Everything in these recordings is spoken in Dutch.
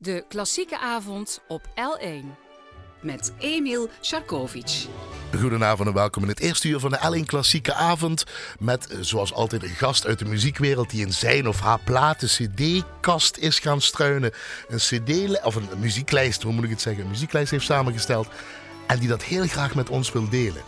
De klassieke avond op L1. met Emil Sharkovic. Goedenavond en welkom in het eerste uur van de L1 Klassieke Avond. Met eh, zoals altijd een gast uit de muziekwereld die in zijn of haar platen CD-kast is gaan struinen. Een CD, of een muzieklijst, hoe moet ik het zeggen? Een muzieklijst heeft samengesteld. En die dat heel graag met ons wil delen.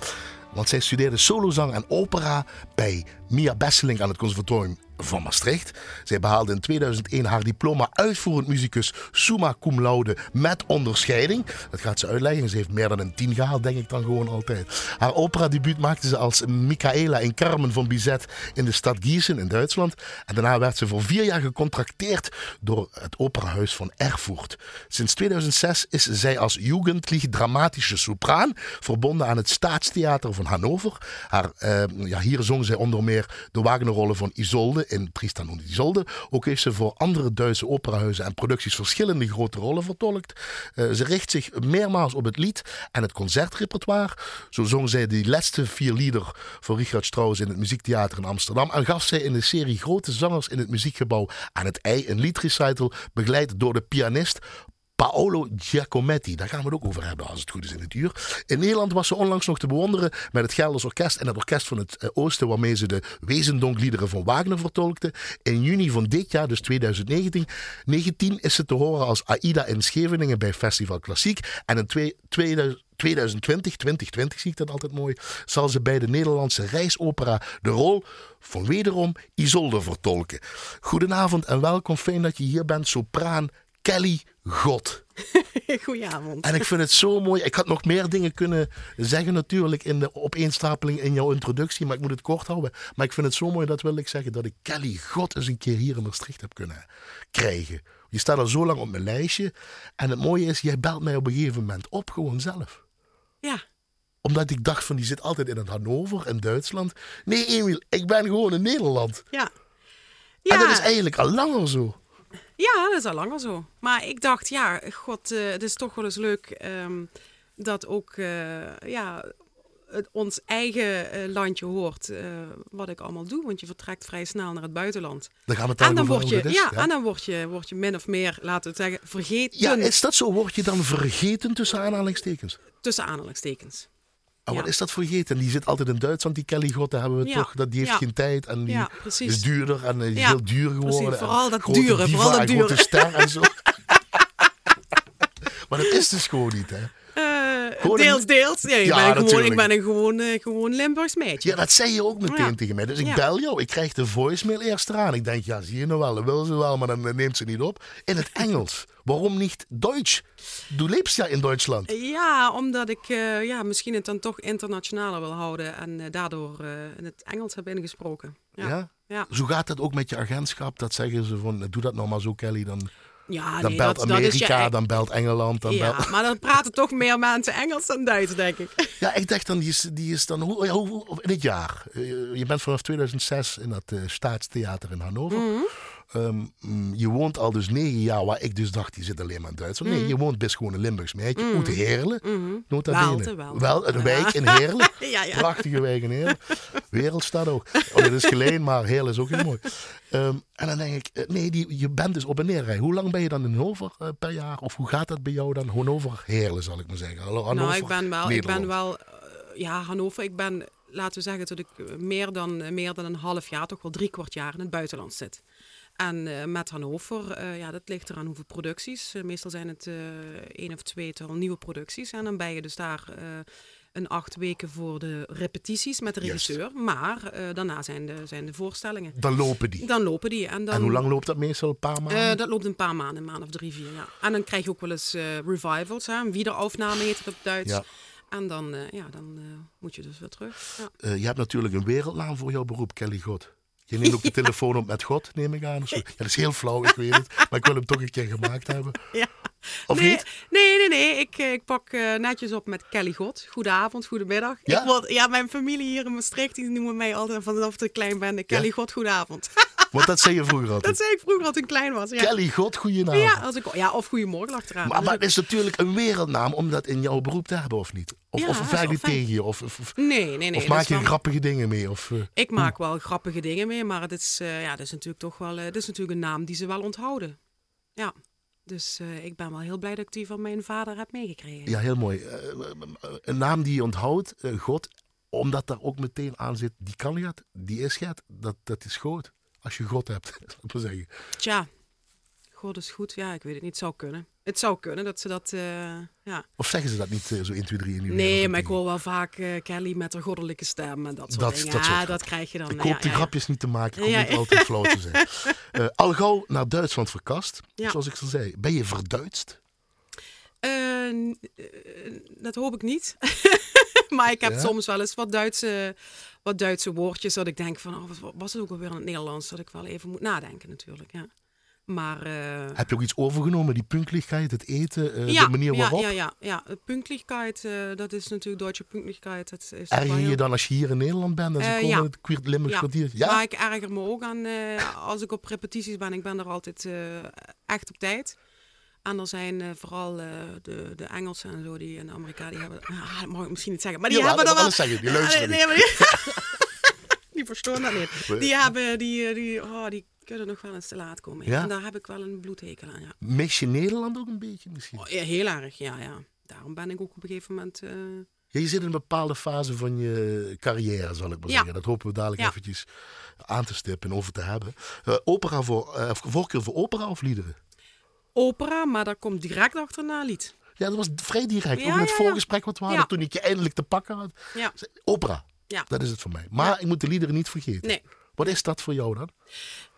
Want zij studeerde solozang en opera bij Mia Besseling aan het Conservatorium van Maastricht. Zij behaalde in 2001 haar diploma uitvoerend muzikus summa cum laude met onderscheiding. Dat gaat ze uitleggen. Ze heeft meer dan een tien gehaald, denk ik dan gewoon altijd. Haar operadebuut maakte ze als Michaela in Carmen van Bizet in de stad Gießen in Duitsland. En daarna werd ze voor vier jaar gecontracteerd door het operahuis van Erfurt. Sinds 2006 is zij als Jugendlich dramatische sopraan verbonden aan het Staatstheater van Hannover. Haar, eh, ja, hier zong zij onder meer de Wagnerrollen van Isolde in Tristan und Isolde. Ook heeft ze voor andere Duitse operahuizen en producties verschillende grote rollen vertolkt. Uh, ze richt zich meermaals op het lied en het concertrepertoire. Zo zong zij de laatste vier lieder voor Richard Strauss in het Muziektheater in Amsterdam. En gaf zij in de serie Grote Zangers in het Muziekgebouw aan het ei een liedrecital begeleid door de pianist Paolo Giacometti. Daar gaan we het ook over hebben als het goed is in het uur. In Nederland was ze onlangs nog te bewonderen met het Gelders Orkest en het Orkest van het eh, Oosten, waarmee ze de Wezendonkliederen van Wagner vertolkte. In juni van dit jaar, dus 2019, 19, is ze te horen als Aida in Scheveningen bij Festival Klassiek. En in 2000 2020, 2020 zie ik dat altijd mooi, zal ze bij de Nederlandse reisopera de rol van wederom Isolde vertolken. Goedenavond en welkom. Fijn dat je hier bent, sopraan Kelly God. Goedenavond. En ik vind het zo mooi. Ik had nog meer dingen kunnen zeggen natuurlijk in de opeenstapeling in jouw introductie, maar ik moet het kort houden. Maar ik vind het zo mooi, dat wil ik zeggen, dat ik Kelly God eens een keer hier in Maastricht heb kunnen krijgen. Je staat al zo lang op mijn lijstje. En het mooie is, jij belt mij op een gegeven moment op, gewoon zelf. Ja. Omdat ik dacht van, die zit altijd in het Hannover, in Duitsland. Nee, Emiel, ik ben gewoon in Nederland. Ja. ja. En dat is eigenlijk al langer zo. Ja, dat is al langer zo. Maar ik dacht, ja, god, uh, het is toch wel eens leuk um, dat ook uh, ja, het, ons eigen uh, landje hoort wat ik allemaal doe. Want je vertrekt vrij snel naar het buitenland. Dan gaan we het en dan word je, is, ja, ja, en dan word je, word je min of meer, laten we zeggen, vergeten. Ja, is dat zo? Word je dan vergeten tussen aanhalingstekens? Tussen aanhalingstekens. Oh, Ja. wat is dat voor vergeten? Die zit altijd in Duitsland, die Kelly God. Daar hebben we toch, dat, die heeft geen tijd en die is duurder en die is heel duur geworden. precies. Vooral en dat dure, vooral dat en grote dure. ster en zo. maar dat is dus gewoon niet, hè? Een- deels, deels. Ja, ik, Ja, ben gewoon, ik ben een gewoon, eh, gewoon Limburgs meisje. Ja, dat zei je ook meteen Ja. tegen mij. Dus ik Ja. bel jou. Ik krijg de voicemail eerst eraan. Ik denk, ja, zie je nou wel. Dat wil ze wel, maar dan eh, neemt ze niet op. In het Engels. Waarom niet Duits? Du lebst ja in Duitsland. Ja, omdat ik ja, misschien het dan toch internationaler wil houden en daardoor in het Engels heb ingesproken. Ja. Ja? Ja. Zo gaat dat ook met je agentschap. Dat zeggen ze van, doe dat nou maar zo, Kelly. Dan, Ja, dan nee, belt dat, dat is je Amerika, dan belt Engeland. Dan ja, belt... maar dan praten toch meer mensen Engels dan Duits, denk ik. Ja, ik dacht dan, die is, die is dan hoe, hoe, hoe- in het jaar. Eh, je bent vanaf 2006 in dat eh, Staatstheater in Hannover. Mhm. Mm, je woont al dus negen jaar, waar ik dus dacht, die zit alleen maar in Duitsland. Nee, je woont best gewoon in Limburgs meidje, uit Heerlen. Mhm. Wel, bene. wel. Wel, een wijk in Heerlen. Ja, ja. Prachtige wijk in Heerlen. Wereldstad ook. Oh, dat is geleen, maar Heerlen is ook heel mooi. Ehm, en dan denk ik, eh, nee, die, je bent dus op en neer rijden. Hoe lang ben je dan in Hannover eh, per jaar? Of hoe gaat dat bij jou dan? Hannover, Heerlen zal ik maar zeggen. Hallo, Hannover, nou, ik ben wel, ik ben wel eh, ja, Hannover, ik ben, laten we zeggen, dat ik meer dan, meer dan een half jaar, toch wel drie kwart jaar in het buitenland zit. En eh, met Hannover, eh, ja, dat ligt eraan hoeveel producties. Eh, meestal zijn het één of tweetal nieuwe producties. En dan ben je dus daar een acht weken voor de repetities met de regisseur. Maar daarna zijn de, zijn de voorstellingen. Dan lopen die. Dan lopen die. En, dan, En hoe lang loopt dat meestal? Een paar maanden? Dat loopt een paar maanden, een maand of drie, vier. Ja. En dan krijg je ook wel eens revivals, hè? wiederaufname heet het op Duits. Ja. En dan, ja, dan moet je dus weer terug. Ja. Je hebt natuurlijk een wereldnaam voor jouw beroep, Kelly God. Je neemt ook de telefoon op met God, neem ik aan. Of zo. Ja, dat is heel flauw, ik weet het. Maar ik wil hem toch een keer gemaakt hebben. Ja. Of nee, niet? Nee, nee, nee. Ik, eh, ik pak eh, netjes op met Kelly God. Goedenavond, goedemiddag. Ja? Ik word, ja, mijn familie hier in Maastricht, die noemen mij altijd vanaf ik klein ben. Kelly Ja? God, goedenavond. Want dat zei je vroeger dat altijd. zei ik vroeger als ik klein was. Ja, Kelly God, goedenavond. ja, als ik, ja of goedemorgen achteraan. Maar, maar het is natuurlijk een wereldnaam om dat in jouw beroep te hebben, of niet? Of, Ja, of dat je tegen je? Of, nee, nee, nee. of dat maak je wel- grappige dingen mee? Of, eh, Ik maak wel grappige dingen mee, maar het is, eh, ja, dat is natuurlijk toch wel, eh, dat is natuurlijk een naam die ze wel onthouden. Ja, Dus ik ben wel heel blij dat ik die van mijn vader heb meegekregen. Ja, heel mooi. Een naam die je onthoudt, God, omdat daar ook meteen aan zit, die kan je, die is het, dat, dat is groot. Als je God hebt, zal ik maar zeggen. Tja, God is goed. Ja, ik weet het niet. Het zou kunnen. Het zou kunnen dat ze dat, eh, ja. Of zeggen ze dat niet eh, zo 1, 2, 3 in uw Nee, maar ik hoor wel vaak eh, Kelly met haar goddelijke stem en dat soort Dat- dingen. dat ja, dat krijg je dan. Ik hoop ja, die ja, grapjes niet te maken. Ik hoop niet altijd flauw te zijn. Al gauw naar Duitsland verkast. Ja. Zoals ik al zei. Ben je verduidst? Dat hoop ik niet. maar ik heb Ja? soms wel eens wat Duitse, wat Duitse woordjes dat ik denk van, oh, wat was het ook alweer in het Nederlands? Dat ik wel even moet nadenken natuurlijk, ja. Maar eh, Heb je ook iets overgenomen? Die puntelijkheid, het eten, eh, ja, de manier waarop? Ja, ja, ja. ja. Eh, dat is natuurlijk Duitse Pünktlichkeit. Dat is Erger je heel- dan als je hier in Nederland bent en ze komen ja. het Limburgs Ja. kwartier? Ja? Maar ik erger me ook aan als ik op repetities ben. Ik ben er altijd echt op tijd. En er zijn eh, vooral eh, de, de Engelsen en zo, die en de Amerikanen, die hebben... Ah, dat mag ik misschien niet zeggen. Maar die hebben dat mag wel... zeggen, die luisteren nee, niet. maar die... die verstaan dat niet. Die hebben... Die, eh, die, oh, die kunnen nog wel eens te laat komen. Ja? En daar heb ik wel een bloedhekel aan, ja. Mis je Nederland ook een beetje misschien? Oh, ja, Heel erg, ja, ja. Daarom ben ik ook op een gegeven moment... Ja, je zit in een bepaalde fase van je carrière, zal ik maar Ja. zeggen. Dat hopen we dadelijk eventjes aan te stippen en over te hebben. Opera voor, voorkeur voor opera of liederen? Opera, maar daar komt direct achterna lied. Ja, dat was vrij direct. Ja, ook in het voorgesprek wat we hadden, toen ik je eindelijk te pakken had. Ja. Opera, Ja. dat is het voor mij. Maar ik moet de liederen niet vergeten. Nee. Wat is dat voor jou dan?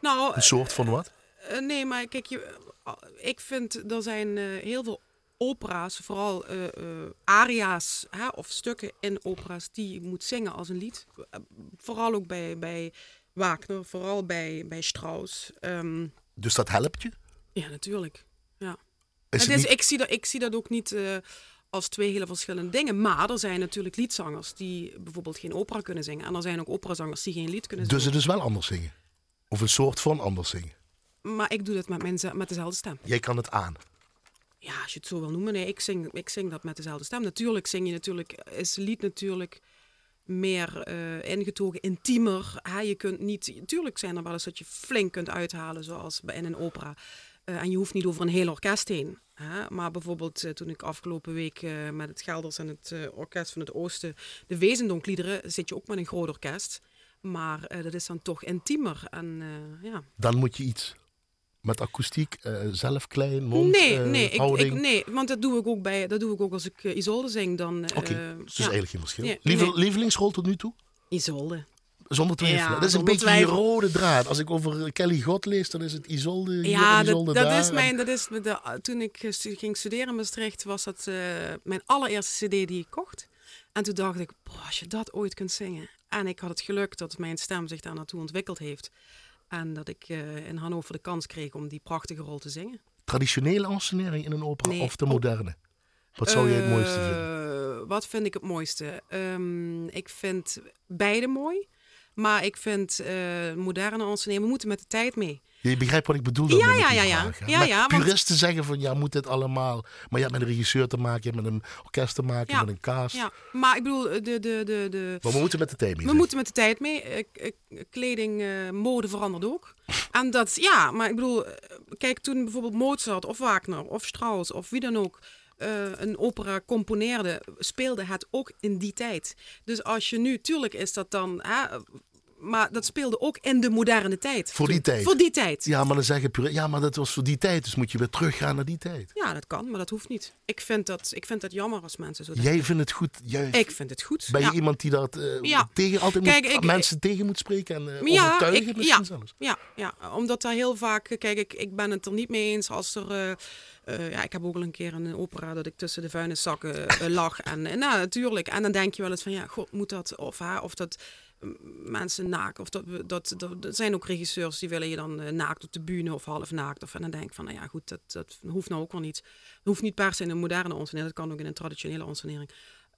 Nou, Een soort van wat? Eh, nee, maar kijk, je, eh, ik vind er zijn eh, heel veel opera's, vooral eh, eh, aria's hè, of stukken in opera's die je moet zingen als een lied. Eh, vooral ook bij, bij Wagner, vooral bij, bij Strauss. Ehm, Dus dat helpt je? Ja, natuurlijk. Ja. Is Het het is, niet- ik, zie dat, ik zie dat ook niet eh, als twee hele verschillende dingen. Maar er zijn natuurlijk liedzangers die bijvoorbeeld geen opera kunnen zingen. En er zijn ook operazangers die geen lied kunnen Dus zingen. het is wel anders zingen? Of een soort van anders zingen? Maar ik doe dat met, mijn, met dezelfde stem. Jij kan het aan. Ja, als je het zo wil noemen. Nee, ik zing, ik zing dat met dezelfde stem. Natuurlijk zing je natuurlijk, is lied natuurlijk meer eh, ingetogen, intiemer. Hè? Je kunt niet, natuurlijk zijn er wel eens dat je flink kunt uithalen, zoals bij- in een opera. Eh, en je hoeft niet over een heel orkest heen. Hè? Maar bijvoorbeeld eh, toen ik afgelopen week eh, met het Gelders en het Orkest van het Oosten de Wezendonkliederen, zit je ook met een groot orkest. Maar dat is dan toch intiemer. En ja, Dan moet je iets. Met akoestiek, eh, zelf klein, mond, nee, nee, ik, nee, want dat doe ik ook bij, dat doe ik ook als ik Isolde zing. Dan, Oké, dus ja, eigenlijk geen verschil. Nee, Liever, nee. Lievelingsrol tot nu toe? Isolde. Zonder twijfel. Ja, dat is een beetje die rode draad. Als ik over Kelly God lees, dan is het Isolde hier Ja, en dat, Isolde dat daar. is mijn, dat is de, toen ik eh, ging studeren in Maastricht, was dat eh, mijn allereerste cd die ik kocht. En toen dacht ik, boah, als je dat ooit kunt zingen. En ik had het geluk dat mijn stem zich daar naartoe ontwikkeld heeft. En dat ik eh, in Hannover de kans kreeg om die prachtige rol te zingen. Traditionele ansenering in een opera Nee, of de moderne? Wat zou jij het mooiste Eh, vinden? Wat vind ik het mooiste? Ehm, ik vind beide mooi. Maar ik vind eh moderne enseneren, we moeten met de tijd mee. Je begrijpt wat ik bedoel dan Ja, ja, ja, ja. vraag, want- Puristen zeggen van, ja, moet dit allemaal... Maar je hebt met een regisseur te maken, je hebt met een orkest te maken, Ja, met een cast. Ja, maar ik bedoel, de, de, de, de, Maar we moeten met de thema We zijn. moeten met de tijd mee. Kleding, eh, mode verandert ook. En dat, ja, maar ik bedoel, eh, kijk, toen bijvoorbeeld Mozart of Wagner of Strauss of wie dan ook eh, een opera componeerde, speelde het ook in die tijd. Dus als je nu, tuurlijk is dat dan, hè, maar dat speelde ook in de moderne tijd. Voor die toen. tijd. Voor die tijd. Ja. Ja, maar dan zeggen puristen, ja, maar dat was voor die tijd, dus moet je weer teruggaan naar die tijd. dat kan, maar dat hoeft niet. Ik vind dat, ik vind dat jammer als mensen zo denken. Jij vindt het goed, juist. Ik vind het goed. Ben je ja. iemand die dat eh, Ja. tegen, altijd Kijk, moet, ik- mensen tegen moet spreken en eh, Ja, overtuigen ik- misschien ja. zelfs? Ja, ja, omdat daar heel vaak, kijk, ik, ik ben het er niet mee eens als er, eh, ja, ik heb ook al een keer een opera dat ik tussen de vuilniszakken eh, lag en, en nou, natuurlijk, en dan denk je wel eens van, ja, god, moet dat, of, hè, of dat mensen naakt, of dat, dat, dat, zijn ook regisseurs die willen je dan eh, naakt op de bühne of half naakt, of en dan denk ik van, nou ja, goed, dat, dat hoeft nou ook wel niet, het hoeft niet per se in een moderne onsonering, dat kan ook in een traditionele onsonering.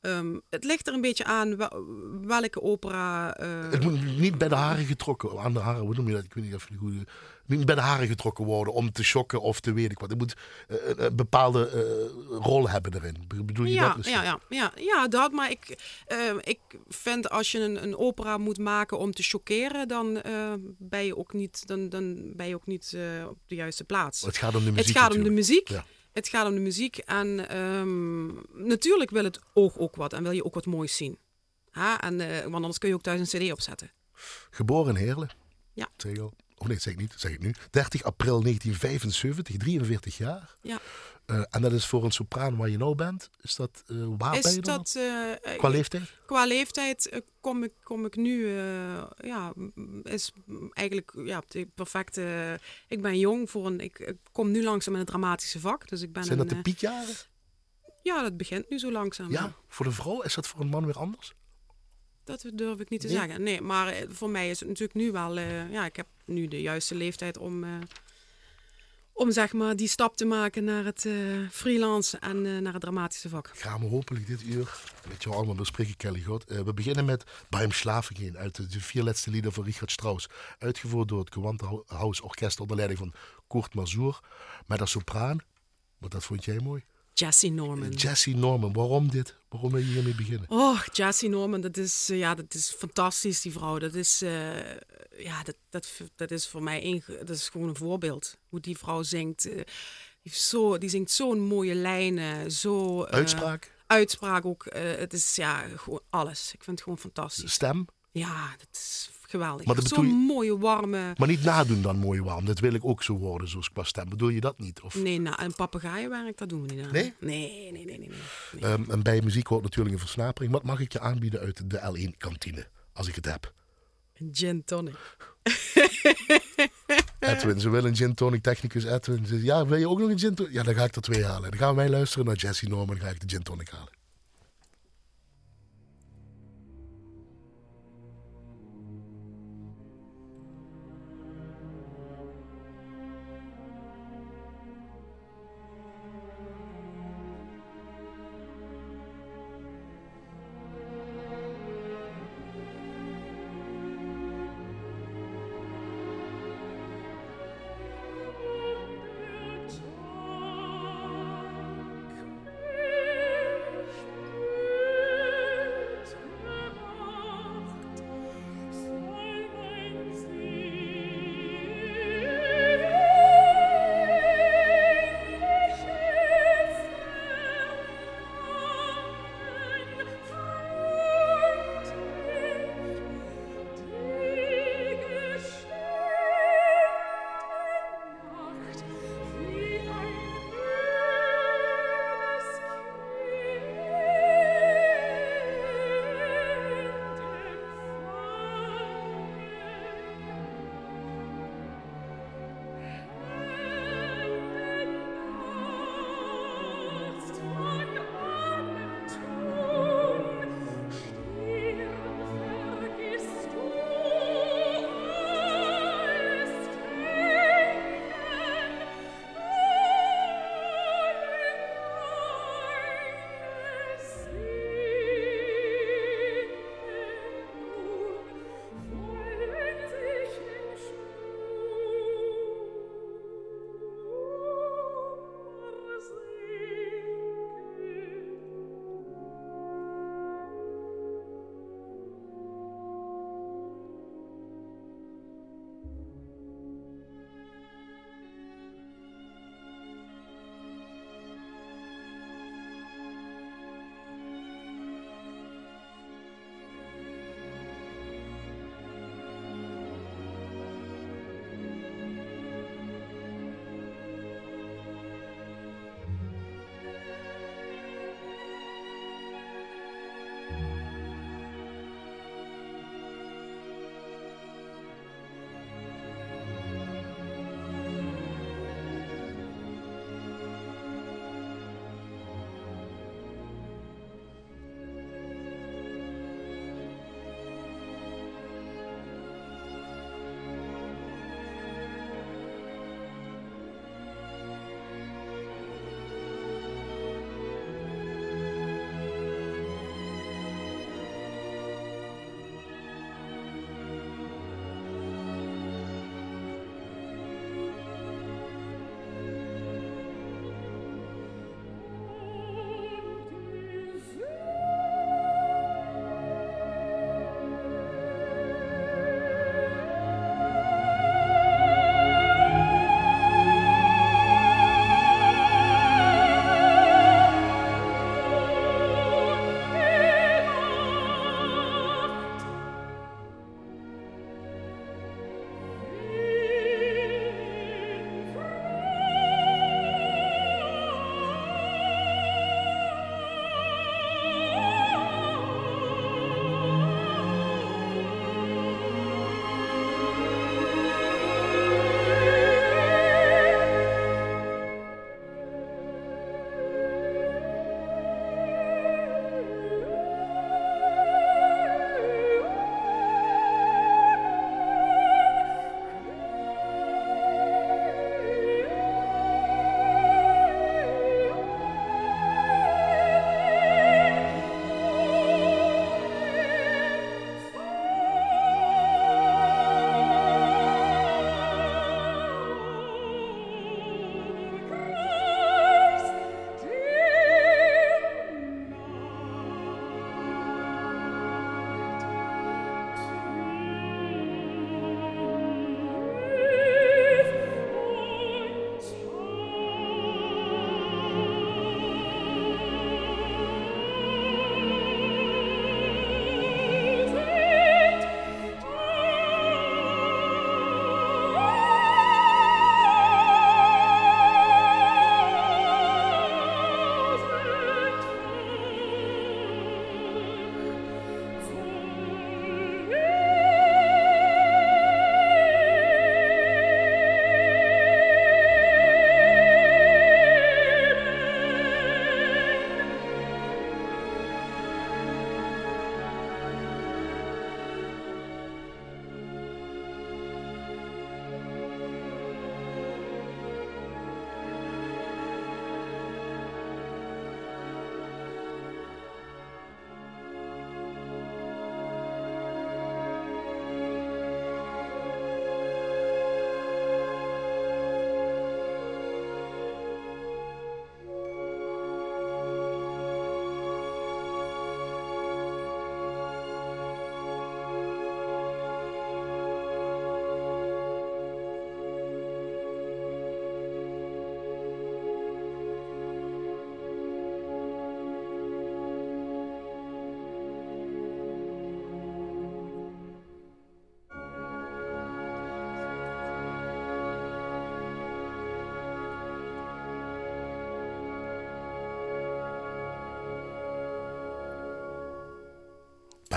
Ehm, het ligt er een beetje aan wel- welke opera. eh, Het moet niet bij de haren getrokken, aan de haren, hoe noem je dat? Ik weet niet of je de goede. Niet bij de haren getrokken worden om te shocken of te weet ik wat. Het moet eh, een, een bepaalde eh, rol hebben erin. Be- Bedoel je ja, dat misschien? ja, ja, ja, ja, dat. Maar ik, eh, ik vind als je een, een opera moet maken om te chockeren, dan, eh, ben je ook niet, dan, dan ben je ook niet eh, op de juiste plaats. Het gaat om de muziek. het gaat om de natuurlijk. muziek. Ja. Het gaat om de muziek. En ehm, natuurlijk wil het oog ook wat en wil je ook wat moois zien. Ha? En, eh, want anders kun je ook thuis een cd opzetten. Geboren in Heerlen. Ja. Al. Oh nee, dat zeg ik niet. Dat zeg ik nu. 30 april 1975, 43 jaar. Ja. Eh, en dat is voor een sopraan waar je nou bent. Is dat, eh, waar ben Is je dat, eh, Qua leeftijd? Qua leeftijd kom ik, kom ik nu, ja, is eigenlijk ja, de perfecte. Ik ben jong voor een. Ik, ik kom nu langzaam in het dramatische vak. Dus ik ben Zijn een, dat de piekjaren? Ja, dat begint nu zo langzaam. Ja. Voor de vrouw? Is dat voor een man weer anders? Dat durf ik niet te Nee? zeggen. Nee, maar eh, voor mij is het natuurlijk nu wel. eh, ja, ik heb nu de juiste leeftijd om. eh, om zeg maar die stap te maken naar het freelance en naar het dramatische vak. Ik ga me hopelijk dit uur met jou allemaal bespreken, Kelly God. We beginnen met Beim gehen uit de, de vier laatste lieder van Richard Strauss. Uitgevoerd door het Gewandhaus Orkest onder leiding van Kurt Mazur. Met als sopraan, want dat vond jij mooi, Jessie Norman. Jessie Norman. Waarom dit? Waarom wil je hiermee beginnen? Oh, Jessie Norman, dat is, eh, ja, dat is fantastisch, die vrouw. Dat is, eh, ja, dat, dat, dat is voor mij een, dat is gewoon een voorbeeld. Hoe die vrouw zingt. eh, die, zo, die zingt zo'n mooie lijnen. Zo, Uitspraak, Uitspraak ook. het is ja, gewoon alles. Ik vind het gewoon fantastisch. stem, Ja, dat is geweldig. Zo'n je- mooie, warme... maar niet nadoen dan mooi warm. Dat wil ik ook zo worden, zoals qua stem. Bedoel je dat niet? Of, Nee, nou, een papegaaienwerk, dat doen we niet aan. Nee? Nee, nee, nee, nee. Ehm, en bij muziek hoort natuurlijk een versnapering. Wat mag ik je aanbieden uit de L1-kantine, als ik het heb? Een gin tonic. Edwin, ze willen een gin tonic technicus. Edwin zegt, ja, wil je ook nog een gin tonic? Ja, dan ga ik er twee halen. Dan gaan wij luisteren naar Jesse Norman. Dan ga ik de gin tonic halen.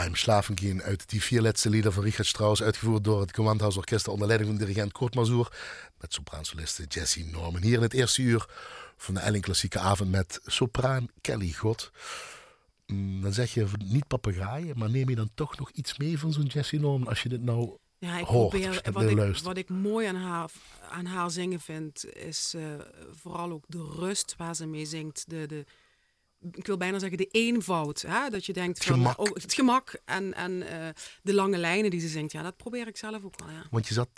Beim Schlafen gehen uit die vier letzte Lieder van Richard Strauss, uitgevoerd door het Gewandhausorkest onder leiding van dirigent Kurt Mazur, met sopraansoliste Jessie Norman. Hier in het eerste uur van de Elling Klassieke Avond met sopraan Kelly God. Mm, Dan zeg je niet papegaaien, maar neem je dan toch nog iets mee van zo'n Jessie Norman als je dit nou Ja, ik hoort, probeer, wat, nou ik, wat ik mooi aan haar, aan haar zingen vind, is eh, vooral ook de rust waar ze mee zingt. De, de, ik wil bijna zeggen de eenvoud. Hè? Dat je denkt van Gemak. oh, het gemak en, en eh, de lange lijnen die ze zingt. Ja, dat probeer ik zelf ook wel. Ja. Want je zat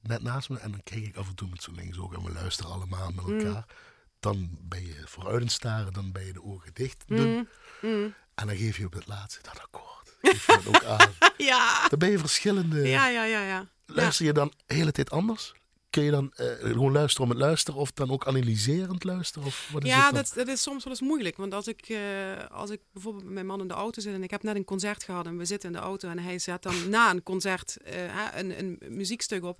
net naast me en dan kijk ik af en toe met zo links ook en we luisteren allemaal met Mm. elkaar. Dan ben je vooruit aan het staren, dan ben je de ogen dicht doen. Mm. En dan geef je op het laatste dat akkoord. Geef je dat ook aan. Ja. Dan ben je verschillende. ja, ja, ja, ja. Luister je dan de hele tijd anders? Kun je dan eh, gewoon luisteren om het luisteren of dan ook analyserend luisteren? Of wat is Ja, dat, dat is soms wel eens moeilijk. Want als ik, eh, als ik bijvoorbeeld met mijn man in de auto zit en ik heb net een concert gehad en we zitten in de auto en hij zet dan na een concert eh, een, een muziekstuk op,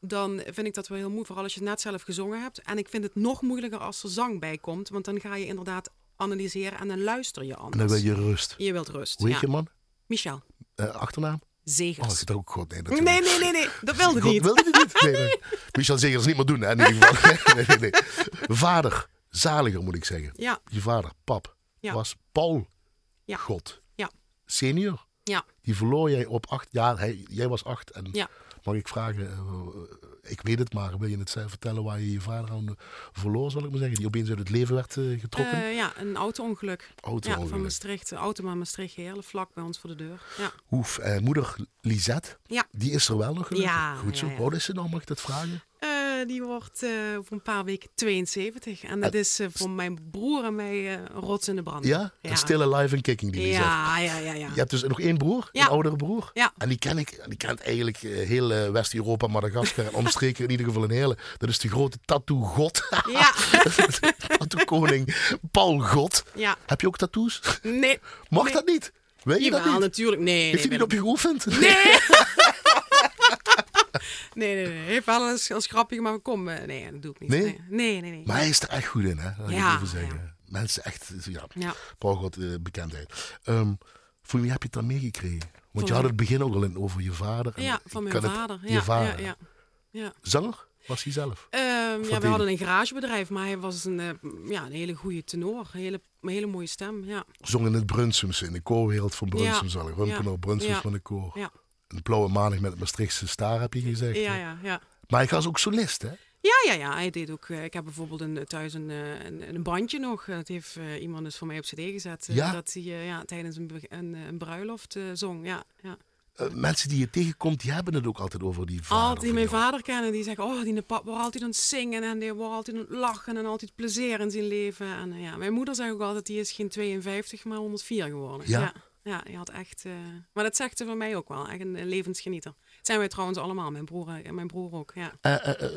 dan vind ik dat wel heel moeilijk. Vooral als je het net zelf gezongen hebt. En ik vind het nog moeilijker als er zang bij komt, want dan ga je inderdaad analyseren en dan luister je anders. En dan wil je rust. Je wilt rust. Hoe heet ja. je man? Michel achternaam? Zegers. Oh, ook. Nee, nee, nee, nee, nee, dat wilde God niet. wilde niet. Nee, nee. Michel Zegers niet meer doen, hè, in ieder geval. nee, nee, nee. Vader, zaliger moet ik zeggen. Ja, Je vader, pap, Ja. was Paul Ja. God. Ja. Senior. ja, Die verloor jij op acht jaar. Hij, jij was acht. En mag ik vragen, eh, ik weet het maar, wil je het zelf vertellen waar je je vader aan verloor, zal ik maar zeggen? Die opeens uit het leven werd eh, getrokken? Eh, ja, een auto-ongeluk. Ja, Auto-ongeluk. van Maastricht. Auto maar Maastricht, heel vlak bij ons voor de deur. Ja. Oef, eh, moeder Lisette, Ja. die is er wel nog gelukkig. Ja, Goed zo. ja, ja. Is ze nou, mag ik dat vragen? Die wordt eh, voor een paar weken 72. En dat is eh, voor mijn broer en mij eh, een rots in de brand. Ja? Een Still alive and kicking, die. Ja, ja, ja, ja. Je hebt dus nog één broer, een oudere broer. Ja. En die ken ik, die kent eigenlijk eh, heel eh, West-Europa, Madagaskar en omstreken in ieder geval een hele. Dat is de grote tattoo-god, Ja, tattoo-koning Paul God. ja. Heb je ook tattoos? Nee. Mag dat niet? Weet je dat niet? natuurlijk. Nee, Heeft nee, hij niet op je geoefend? Nee. nee, nee, nee. Heeft wel eens als grapje, maar kom. eh, nee, dat doe ik niet. Nee? Nee, nee, nee. nee. Maar hij is er echt goed in, hè? Ik Ja, even zeggen. Mensen echt, ja, Ja. Paul eh, bekendheid. Ehm voor wie heb je het dan meegekregen? Want je had het begin ook al in over je vader. en Ja, ik van mijn het- vader. je vader. ja, ja. ja. Zanger? Was hij zelf? Ehm, ja, we hadden een garagebedrijf, maar hij was een, eh, ja, een hele goede tenor. Een hele, een hele mooie stem, ja. Zong in het Brunsumse, in de koorwereld van Brunsum, Ja. ik. Ja. Brunsums van de koor. Ja, Een blauwe maandag met het Maastrichtse staar, heb je gezegd. ja, ja. ja. Maar hij was ook solist, hè? Ja, ja, ja. Hij deed ook. eh, ik heb bijvoorbeeld een, thuis een, eh, een, een bandje nog. Dat heeft eh, iemand dus voor mij op CD gezet. Ja? Dat hij ja, tijdens een, een, een bruiloft zong. Ja, ja. Mensen die je tegenkomt, die hebben het ook altijd over die vader. Altijd die mijn jou. vader kennen, die zeggen: Oh, die pap wordt altijd aan het zingen en die wordt altijd aan het lachen en altijd plezier in zijn leven. En ja, mijn moeder zegt ook altijd: die is geen 52, maar 104 geworden. Ja? ja. Ja, die had echt. eh, maar dat zegt ze van mij ook wel. Echt een, levensgenieter. Dat zijn wij trouwens allemaal, mijn broer en mijn broer ook. Ja. Eh, eh, eh,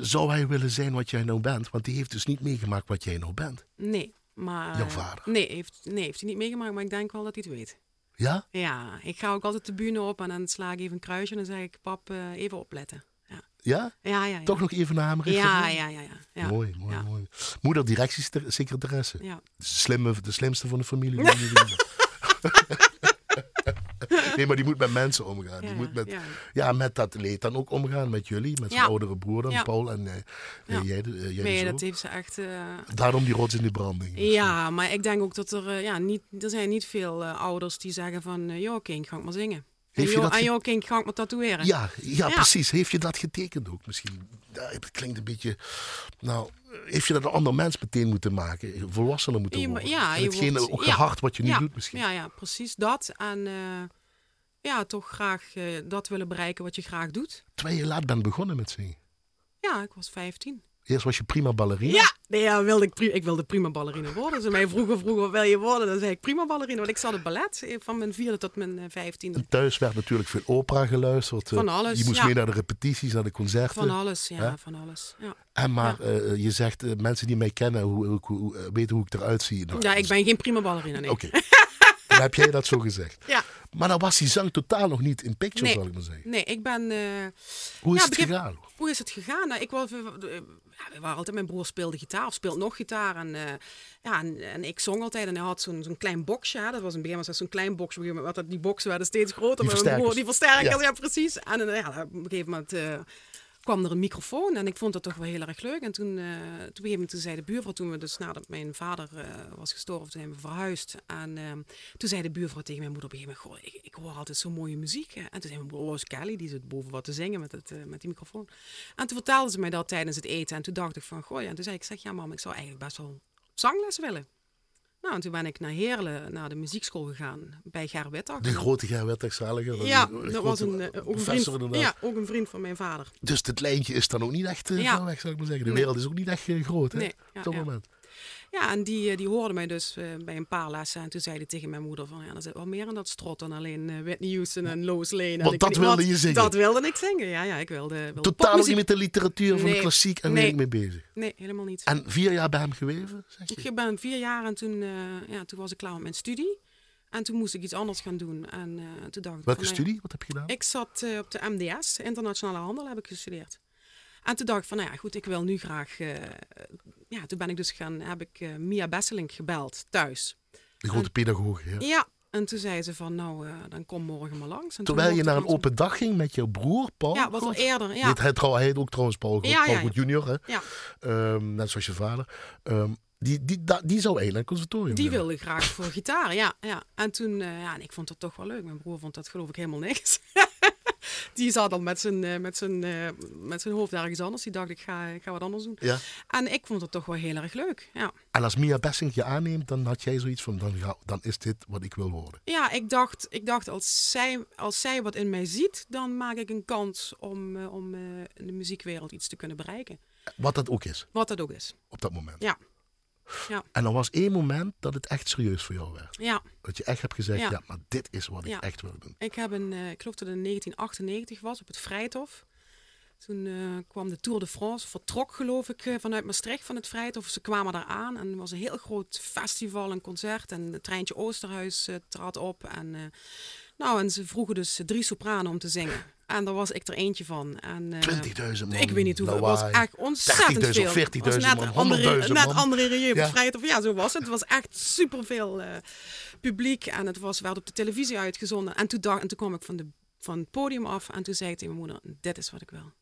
zou hij willen zijn wat jij nou bent? Want die heeft dus niet meegemaakt wat jij nou bent. Nee, maar. Jouw vader? Nee heeft, nee, heeft hij niet meegemaakt, maar ik denk wel dat hij het weet. Ja? Ja, ik ga ook altijd de bühne op en dan sla ik even een kruisje en dan zeg ik: Pap, eh, even opletten. Ja, Ja? ja, ja. ja. Toch nog even naar hem Ja, refereren? ja, ja. ja, ja. Mooi, mooi, mooi. Moeder directiesecretaresse. Ja. De, slimme, de slimste van de familie. nee, maar die moet met mensen omgaan. Die moet met, ja. met dat leed dan ook omgaan met jullie, met zijn oudere broer dan. Paul en eh, jij, eh, jij Nee, zo. dat heeft ze echt. eh, Daarom die rots in de branding. Ja, maar ik denk ook dat er, ja, niet, er zijn niet veel ouders die zeggen van, joh kind, ga ik maar zingen. Heeft en je dat en joh kind, ga ik maar tatoeëren. Ja, ja, Ja. precies. Heeft je dat getekend ook misschien? Het klinkt een beetje... Nou, heeft je dat een ander mens meteen moeten maken? Volwassener moeten Je- worden? ja, en je hetgene wordt- ook ja. gehard wat je nu ja, doet misschien? Ja, ja, precies dat. En eh, ja, toch graag eh, dat willen bereiken wat je graag doet. Terwijl je laat bent begonnen met zingen. Ja, ik was 15. Eerst was je prima ballerina. Ja, nee, ja wilde ik, ik wilde prima ballerina worden. Ze mij vroeger vroegen wat wil je worden, dan zei ik prima ballerina. Want ik zat op ballet eh, van mijn vierde tot mijn eh, vijftiende. En thuis werd natuurlijk veel opera geluisterd. eh, Van alles, Je moest ja. mee naar de repetities, naar de concerten. Van alles, ja, van alles. Ja. En maar je zegt, mensen die mij kennen, hoe, hoe, hoe- weten hoe ik eruit zie. Nou, ja, ik ben geen prima ballerina, nee. Oké, dan heb jij dat zo gezegd. Ja. Maar dan was die zang totaal nog niet in picture, Nee. zal ik maar zeggen. Nee, ik ben... Hoe is Ja, het begin- gegaan? Hoe is het gegaan? Nou, ik eh, ja, we waren altijd, mijn broer speelde gitaar of speelt nog gitaar. En, eh, ja, en, en ik zong altijd en hij had zo'n zo'n klein boxje. Dat was een begin was zo'n klein moment, die boxen werden steeds groter. Die met mijn broer, die versterkers, Ja. ja, precies. En eh, ja, op een gegeven moment eh, kwam er een microfoon en ik vond dat toch wel heel erg leuk. En toen, eh, toen, zei de buurvrouw, toen we dus nadat mijn vader eh, was gestorven, toen zijn we verhuisd. En ehm, toen zei de buurvrouw tegen mijn moeder op een gegeven moment, goh, ik, ik hoor altijd zo'n mooie muziek. En toen zei mijn broer, oh, Kelly, die zit boven wat te zingen met, het, eh, met die microfoon. En toen vertelde ze mij dat tijdens het eten. En toen dacht ik van, goh, ja. En toen zei ik zeg, ja mam, ik zou eigenlijk best wel zangles willen. Nou, en toen ben ik naar Heerlen, naar de muziekschool gegaan, bij Ger Wittag. De grote Gerwet Zaliger. Ja, dat was een, eh, ook, een vriend, inderdaad. ja, ook een vriend van mijn vader. Dus het lijntje is dan ook niet echt eh, Ja. ver weg, zou ik maar zeggen. De Nee. wereld is ook niet echt eh, groot, hè? Nee, ja, op dat ja. moment. Ja, en die, eh, die hoorde mij dus eh, bij een paar lessen. En toen zei hij tegen mijn moeder van, ja, er zit wel meer in dat strot dan alleen eh, Whitney Houston en Lois Lane. Want dat wilde wat. je zingen? Dat wilde ik zingen, ja. ja ik wilde, wilde Totaal niet met de literatuur van de klassiek en Nee. weet ik mee bezig. Nee, helemaal niet. En vier jaar bij hem geweven, zeg je? Ik ben vier jaar en toen, ja, toen was ik klaar met mijn studie. En toen moest ik iets anders gaan doen. En toen dacht ik Welke van, nou studie? Wat heb je gedaan? Ik zat op de MDS, internationale handel, heb ik gestudeerd. En toen dacht ik van, nou ja, goed, ik wil nu graag... eh, ja, toen ben ik dus gaan, heb ik eh, Mia Besselink gebeld, thuis. De grote pedagoog, ja. Ja, en toen zei ze van, nou, eh, dan kom morgen maar langs. En toen Terwijl je naar een open dag ging met jouw broer, Paul. Ja, was al eerder, ja. Heet hij, trouw, hij heet ook trouwens Paul Goed, Ja, Paul ja, Goed ja. junior, hè? Ja, Ehm, net zoals je vader. Ehm, die, die, da- die zou eigenlijk conservatorium die willen. wilde graag voor gitaar, ja. ja. En toen, ja, en ik vond dat toch wel leuk. Mijn broer vond dat geloof ik helemaal niks. die zat al met zijn, eh, met, zijn, eh, met zijn hoofd ergens anders. Die dacht, ik ga, ik ga wat anders doen. Ja. En ik vond het toch wel heel erg leuk, ja. En als Mia Bessing je aanneemt, dan had jij zoiets van, dan, ga, dan is dit wat ik wil worden. Ja, ik dacht, ik dacht als, zij, als zij wat in mij ziet, dan maak ik een kans om, eh, om in de muziekwereld iets te kunnen bereiken. Wat dat ook is, Wat dat ook is. op dat moment. Ja. Ja. En er was één moment dat het echt serieus voor jou werd. Ja, Dat je echt hebt gezegd, ja, Ja. maar dit is wat ik echt wil doen. ik heb een, eh, ik geloof dat het in 1998 was, op het Vrijthof. Toen eh, kwam de Tour de France, vertrok geloof ik eh, vanuit Maastricht van het Vrijthof. Ze kwamen daar aan en er was een heel groot festival, een concert. En het treintje Oosterhuis trad op. En, nou, en ze vroegen dus drie sopranen om te zingen. En daar was ik er eentje van. En, eh, 20.000 man. Ik weet niet hoeveel. Het was echt ontzettend 30.000 veel. of 40.000 Het was man, net 100.000 net op Ja. het Vrijthof. Ja, zo was het. Het was echt superveel eh publiek. En het was, werd op de televisie uitgezonden. En toen, dacht, en toen kwam ik van, de, van het podium af. En toen zei ik tegen mijn moeder, dit is wat ik wil.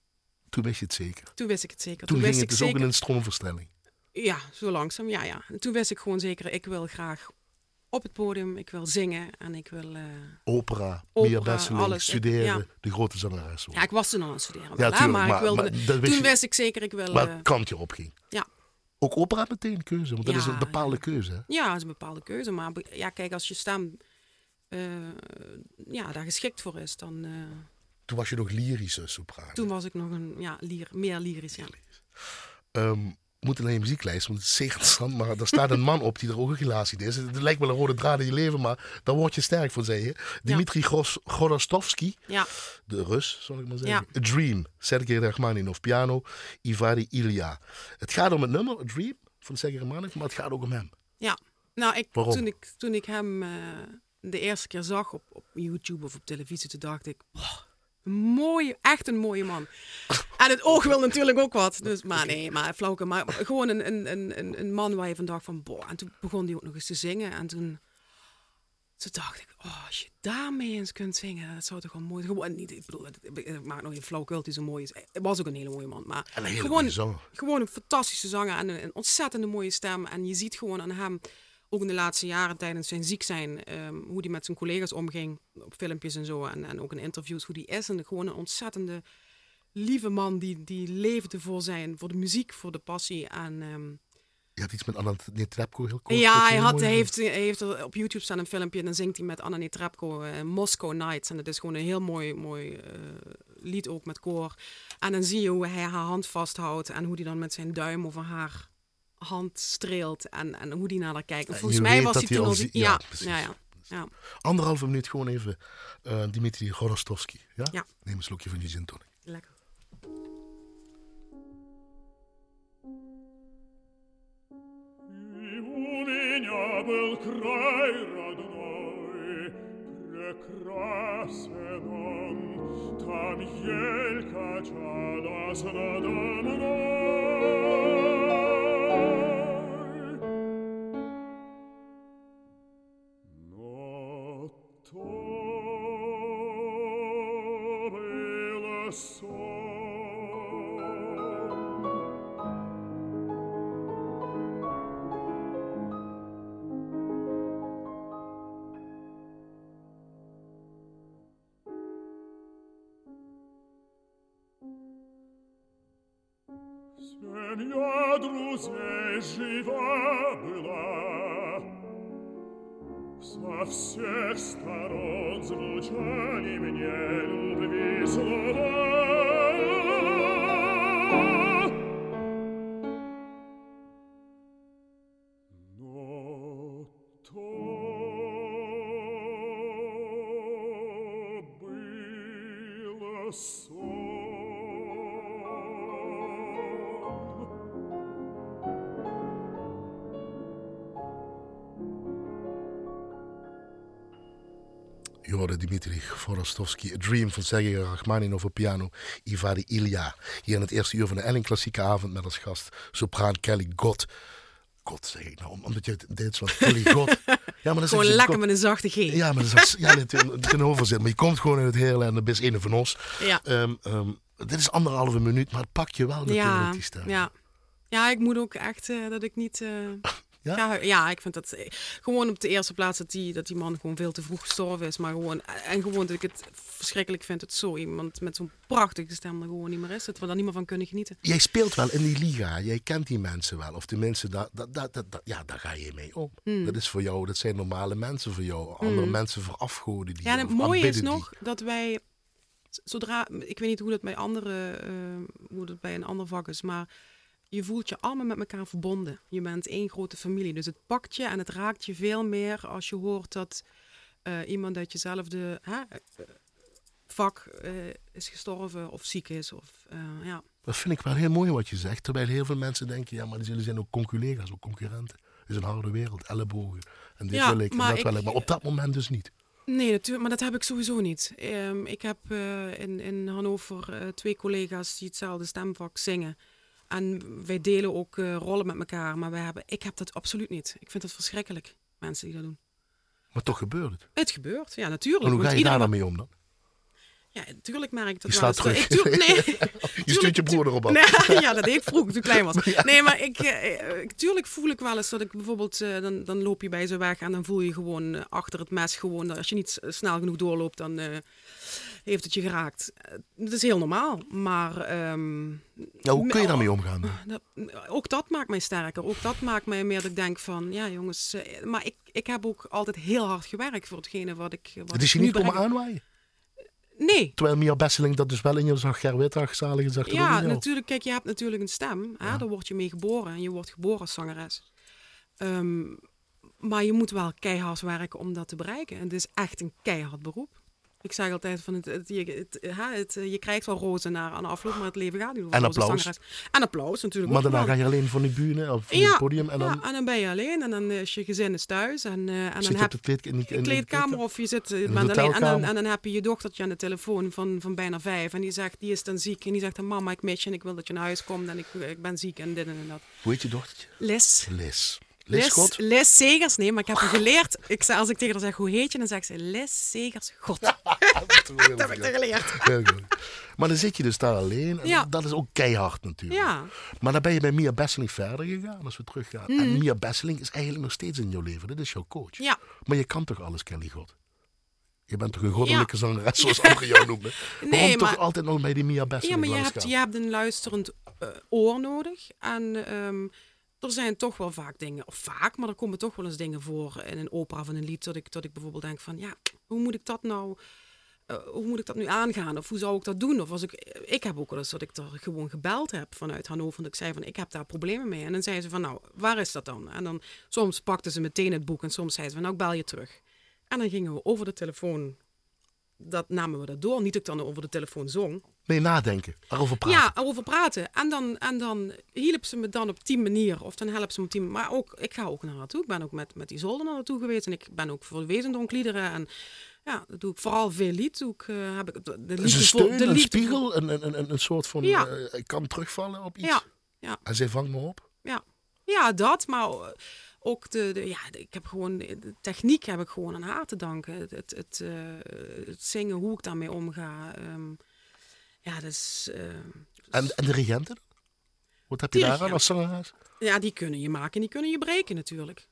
Toen wist je het zeker. Toen wist ik het zeker. Toen, wist ging het ik dus ook zeker, in een stroomverstelling. Ja, zo langzaam. Ja, ja. En toen wist ik gewoon zeker, ik wil graag op het podium. Ik wil zingen. En ik wil... eh, Opera, Opera, Mia Besseling, studeren, Ja. de grote zangeres. ja, ik was toen al aan het studeren. Ja, wel, tuurlijk, maar, maar- ik wilde, maar wist toen je- wist ik zeker, ik wil... eh, kant je op ging. ja. Ook opera meteen een keuze, want dat is een bepaalde keuze. Hè? Ja, dat is een bepaalde keuze. Maar ja, kijk, als je stem eh, ja, daar geschikt voor is, dan... eh, Toen was je nog lyrische sopraan. toen was ik nog een, ja, lier, meer lyrisch, ja. Ehm, moeten naar je muzieklijst, want het is interessant. Maar er staat een man op die er ook een relatie is. Het lijkt wel een rode draad in je leven, maar daar word je sterk van, zei je. Dimitri Gros- Godostovsky, Ja, de Rus, zal ik maar zeggen. A Dream, Sergei Rachmaninov, piano, Ivari Ilya. Het gaat om het nummer, A Dream, van Sergei Rachmaninov, maar het gaat ook om hem. ja. Nou, ik, Waarom? toen, ik, toen ik hem eh, de eerste keer zag op, op YouTube of op televisie, toen dacht ik... "Wow, een mooie, echt een mooie man. En het oog wil natuurlijk ook wat. Dus, maar nee, maar flauwke. Maar gewoon een, een, een, een- een man waar je van dacht van... Boah, en toen begon hij ook nog eens te zingen. En toen... Toen dacht ik, oh, als je daarmee eens kunt zingen, dat zou toch wel mooi zijn. Gewoon, niet, ik bedoel, ik maak nog geen flauwkul dat hij zo mooi is. Het was ook een hele mooie man. Maar En een hele gewoon, zanger. gewoon een fantastische zanger en een, een ontzettende mooie stem. En je ziet gewoon aan hem, ook in de laatste jaren tijdens zijn ziek zijn, ehm, hoe hij met zijn collega's omging op filmpjes en zo. En, en ook in interviews, hoe die is. En gewoon een ontzettende lieve man die, die leefde voor, zijn, voor de muziek, voor de passie. En ehm, Je had iets met Anna Netrebko heel kort. ja, hij, had, hij, heeft, hij heeft er op YouTube staan een filmpje en dan zingt hij met Anna Netrebko eh, Moscow Nights. En dat is gewoon een heel mooi, mooi eh, lied ook met koor. En dan zie je hoe hij haar hand vasthoudt en hoe hij dan met zijn duim over haar hand streelt en, en hoe die naar haar kijkt. En En volgens je mij weet was dat hij hij toen al al... zie- die- ja, ja, precies. ja, ja, ja. Anderhalve minuut gewoon even eh, Dimitri Gorostovsky. Ja? Ja. Neem een slokje van je gin tonic. Lekker. И у меня был край родной, прекрасен он, там ель качалась надо мной. Je hoorde Dimitri Forostovski, A Dream van Sergei Rachmaninov op piano, Ivari Ilya. Hier in het eerste uur van de Elling Klassieke Avond met als gast sopraan Kelly Gott. God zeg ik nou, om- omdat je het in Duitsland Kelly Gott... Ja, maar dan Gewoon zeggen ze lekker God- met een zachte G. Ja, maar dat is, ja. Maar je komt gewoon uit het hele en dat is een van ons. Ja. Ehm, ehm, dit is anderhalve minuut, maar het pakt je wel natuurlijk, ja, die stem. ja. ja, ik moet ook echt eh, dat ik niet. eh, Ja? ja, ik vind dat eh, gewoon op de eerste plaats dat die, dat die man gewoon veel te vroeg gestorven is. Maar gewoon, en gewoon dat ik het verschrikkelijk vind dat zo iemand met zo'n prachtige stem er gewoon niet meer is. Dat we daar niet meer van kunnen genieten. Jij speelt wel in die liga, jij kent die mensen wel. Of tenminste, daar, dat, dat, dat, dat- ja, daar ga je mee om. Hmm. Dat is voor jou, dat zijn normale mensen voor jou. Andere mensen verafgoden die Ja, en het mooie is die. nog dat wij, zodra, ik weet niet hoe dat bij andere, eh, hoe dat bij een ander vak is, maar je voelt je allemaal met elkaar verbonden. Je bent één grote familie, dus het pakt je en het raakt je veel meer als je hoort dat eh, iemand uit jezelfde hè, eh, vak eh, is gestorven of ziek is. Of, ja. Dat vind ik wel heel mooi wat je zegt. Terwijl heel veel mensen denken, ja, maar die zullen zijn ook conculega's, ook concurrenten. Het is een harde wereld, ellebogen. En dit Ja, wil ik, en dat ik- wil ik. Maar op dat moment dus niet. Nee, natuurlijk, maar dat heb ik sowieso niet. Ehm, ik heb in, in Hannover twee collega's die hetzelfde stemvak zingen. En wij delen ook eh, rollen met elkaar, maar wij hebben, ik heb dat absoluut niet. Ik vind het verschrikkelijk, mensen die dat doen. Maar toch gebeurt het. Het gebeurt, ja, natuurlijk. En hoe ga je daar dan mee om dan? Ja, natuurlijk merk ik dat Je wel slaat. Ik doe, nee, Je stuurt je broer erop af. Nee, ja, dat deed ik vroeger toen ik klein was. Nee, maar ik, eh, eh, tuurlijk voel ik wel eens dat ik bijvoorbeeld, eh, dan, dan loop je bij ze weg en dan voel je gewoon achter het mes gewoon, dat als je niet snel genoeg doorloopt, dan heeft het je geraakt. Eh, dat is heel normaal, maar... ehm, Ja, hoe kun je me- daarmee omgaan? dat- ook dat maakt mij sterker. Ook dat maakt mij meer dat ik denk van, ja jongens, eh, maar ik, ik heb ook altijd heel hard gewerkt voor hetgene wat ik, wat Het is je niet komen aanwaaien. Nee, Terwijl Mia Besseling dat dus wel in je zag, zalig dat ook Ja, natuurlijk. Kijk, je hebt natuurlijk een stem. Hè? Daar word je mee geboren. En je wordt geboren als zangeres. Ehm, maar je moet wel keihard werken om dat te bereiken. En het is echt een keihard beroep. Ik zeg altijd van het, het, je, het, het, je krijgt wel rozen na aan de afloop, maar het leven gaat niet En applaus. En applaus natuurlijk. Maar daarna ga je alleen van die bühne of van het podium en dan ja, en dan ben je alleen en dan is je gezin is thuis. En, eh, en dan je heb de kleed, in de kleedkamer of je zit eh, alleen. En dan, en dan heb je je dochtertje aan de telefoon van, van bijna vijf. En die zegt, die is dan ziek. En die zegt, dan, mama, ik mis je en ik wil dat je naar huis komt. En ik, ik ben ziek en dit en dat. Hoe heet je dochtertje? Liz. Liz. Liz God? Liz Segers. Nee, maar ik heb haar geleerd. Ik, zei- als ik tegen haar zeg, hoe heet je? Dan zegt ze, Liz Segers. God, dat heb ik haar geleerd. Heel goed. Maar dan zit je dus daar alleen. En Ja. Dat is ook keihard natuurlijk. Ja. Maar dan ben je bij Mia Besseling verder gegaan, als we teruggaan. En Mia Besseling is eigenlijk nog steeds in jouw leven. Dat is jouw coach. Ja. Maar je kan toch alles, Kelly God? Je bent toch een goddelijke zangeres, zoals anderen jou noemen? Waarom toch maar- altijd nog bij die Mia Ja, Besseling maar je hebt, gaan? je hebt een luisterend eh, oor nodig. En ehm, er zijn toch wel vaak dingen, of vaak, maar er komen toch wel eens dingen voor in een opera of een lied. Dat ik, dat ik bijvoorbeeld denk van, ja, hoe moet ik dat nou... eh, hoe moet ik dat nu aangaan? Of hoe zou ik dat doen? Of als ik, ik heb ook wel eens dat ik er gewoon gebeld heb vanuit Hannover. Dat ik zei van, ik heb daar problemen mee. En dan zei ze van, nou, waar is dat dan? En dan, soms pakten ze meteen het boek en soms zei ze van, nou, ik bel je terug. En dan gingen we over de telefoon, dat namen we dat door. Niet dat ik dan over de telefoon zong. Nee, nadenken. Daarover praten. Ja, over praten. En dan, en dan hielp ze me dan op die manier. Of dan helpt ze me op die manier. Maar ook, ik ga ook naar naartoe. Ik ben ook met, met Isolde naar naartoe geweest. En ik ben ook voor de Wezendonk-liederen. En ja, dat doe ik vooral veel lied. Doe ik, eh, heb ik de, de een liefde steun, voor- de een spiegel, een, een, een, een soort van... Ja. eh, ik kan terugvallen op iets. Ja, ja, En zij vangt me op. ja. ja, dat. Maar eh, ook de, de, ja, de- ik heb gewoon de techniek heb ik gewoon aan haar te danken. Het, het, het, eh, het zingen, hoe ik daarmee omga. ehm, ja, eh, En, en de regenten? Wat heb je daar aan als zangeres? ja, die kunnen je maken en die kunnen je breken natuurlijk.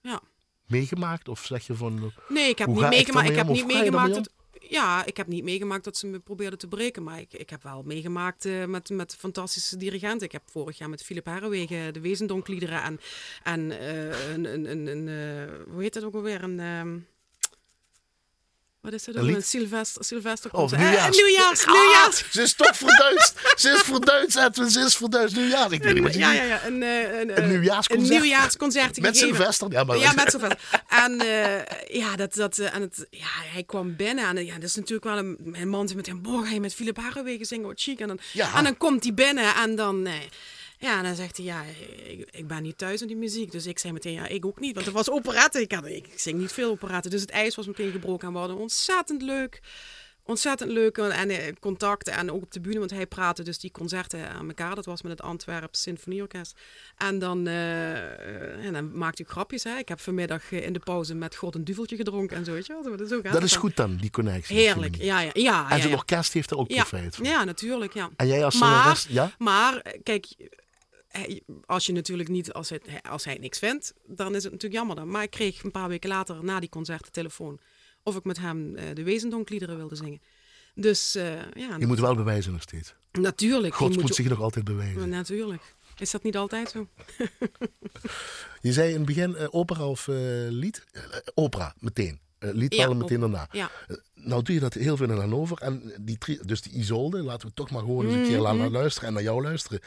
Ja. Meegemaakt? Of zeg je van... Nee, ik heb niet meegemaakt. Ik heb niet meegemaakt. Ja, ik heb niet meegemaakt dat ze me probeerden te breken. Maar ik, heb wel meegemaakt eh, met, met fantastische dirigenten. Ik heb vorig jaar met Philip Herrewegen de Wezendonkliederen en, en eh, een, een, een, een eh, hoe heet dat ook alweer? Een, ehm, wat is dat? Lied? Een Sylvester, Sylvester Oh, concert. nieuwjaars. Eh, nieuwjaars, Ah, nieuwjaars. ze is toch verduidst. ze is verduidst, Edwin. Ze is verduidst. Nieuwjaars. Ik weet niet wat je ja, ja, ja. Een, eh, een, Een eh, nieuwjaarsconcert. Een nieuwjaarsconcert Met. Sylvester. Ja, maar Ja, met Sylvester. En eh, ja, dat, dat, en het, ja, hij kwam binnen. En ja, dat is natuurlijk wel een, een man die met hem, boah, ga je met Philip Harrewegen zingen, wat chic. En dan, Ja. en dan komt hij binnen en dan... eh, ja, en dan zegt hij, ja, ik, ik ben niet thuis in die muziek. Dus ik zei meteen, ja, ik ook niet. Want het was operette. Ik, had, ik zing niet veel operette. Dus het ijs was meteen gebroken. En we hadden ontzettend leuk ontzettend leuk en eh, contact en ook op de bühne, want hij praatte dus die concerten aan elkaar. Dat was met het Antwerp Symfonieorkest. En dan, eh, en dan maakte hij grapjes. Hè. Ik heb vanmiddag eh, in de pauze met God een duveltje gedronken en zo. Weet je wel. Dat, gaat Dat is goed dan, die connectie. Heerlijk, ja, ja. ja, En ja, orkest heeft er ook profijt van. ja, natuurlijk, ja. En jij als Maar- ja? Maar kijk, als je natuurlijk niet, als, het, als hij niks vindt, dan is het natuurlijk jammer dan. Maar ik kreeg een paar weken later na die concert de telefoon of ik met hem eh, de Wezendonkliederen wilde zingen. Dus eh, ja, Je moet wel bewijzen nog steeds. natuurlijk. God je moet zich nog altijd bewijzen. Natuurlijk. Is dat niet altijd zo? Je zei in het begin eh, opera of lied? Opera, meteen. Lied Ja, wel meteen daarna. Ja. Nou doe je dat heel veel in Hannover. En die, dus die Isolde, laten we toch maar gewoon eens een keer Mhm. naar luisteren en naar jou luisteren.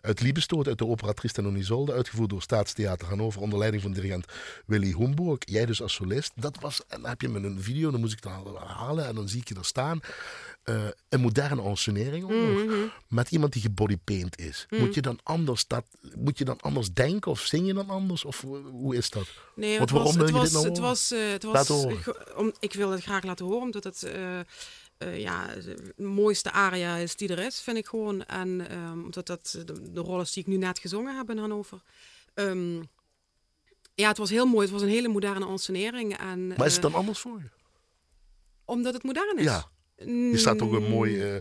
Uit Liebestoot, uit de opera Tristan en Isolde, uitgevoerd door Staatstheater Hannover onder leiding van dirigent Willy Hoenburg. Jij dus als solist. Dat was, en dan heb je me een video, dan moest ik dan halen en dan zie ik je daar staan. Eh, een moderne ensenering. Mhm. Met iemand die gebodypaint is. Moet, je dan anders dat, moet je dan anders denken of zing je dan anders? Of hoe- is dat? Nee, het was, het was, het was, het ik wil het graag laten horen, omdat het eh, eh, ja, de mooiste aria is die er is, vind ik gewoon. En ehm, omdat dat de, de rollen die ik nu net gezongen heb in Hannover. Ehm, ja, het was heel mooi. Het was een hele moderne ensenering. En, Maar is het eh, dan anders voor je? omdat het modern is? Ja. Je staat ook een mooi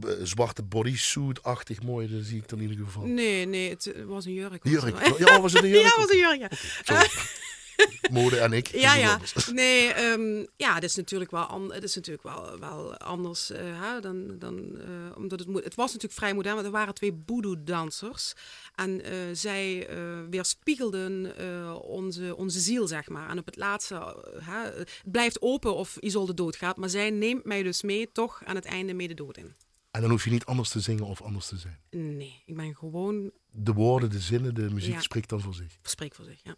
b- zwarte bodysuit-achtig mooi, dat zie ik dan in ieder geval. Nee, nee, het was een jurk. Jurk. Ja, was het een jurk? Ja, het was een jurk, ja. Mode en ik. Ja, ja. Nee, ehm, ja, het is natuurlijk wel, het is natuurlijk wel, wel anders hè, dan, dan eh, omdat het. Het was natuurlijk vrij modern, want er waren twee boedoe-dansers. En eh, zij weerspiegelden onze, onze ziel, zeg maar. En op het laatste, het blijft open of Isolde doodgaat, maar zij neemt mij dus mee, toch aan het einde mee de dood in. En dan hoef je niet anders te zingen of anders te zijn. Nee, ik ben gewoon, De woorden, de zinnen, de muziek Ja. spreekt dan voor zich. spreek voor zich, ja.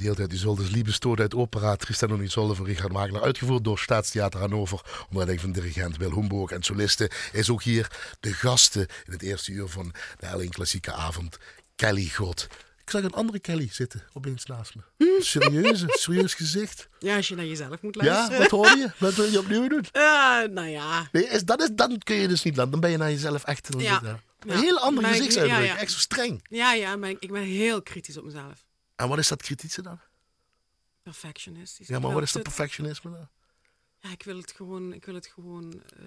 Gedeelte uit Isolde's uit opera Tristan und Isolde van Richard Wagner. Uitgevoerd door Staatstheater Hannover. Onder leiding van dirigent Wil Humburg en soliste. Is ook hier de gasten in het eerste uur van de Elling Klassieke Avond. Kelly God. Ik zag een andere Kelly zitten opeens naast me. Serieuze, serieus gezicht. Ja, als je naar jezelf moet Ja, luisteren. wat hoor je? Wat wil je opnieuw doen? Ja, nou ja. Nee, is, dat is, dan kun je dus niet laten. Dan ben je naar jezelf echt Ja. een Ja. heel andere Maar ik- gezichtsuitdrukking. ja, ja. Echt zo streng. Ja, ja, maar ik, ik ben heel kritisch op mezelf. En wat is dat kritische dan? Perfectionistisch. Ja, maar wat is dat perfectionisme dan? Ja, ik wil het gewoon, ik wil het gewoon, eh,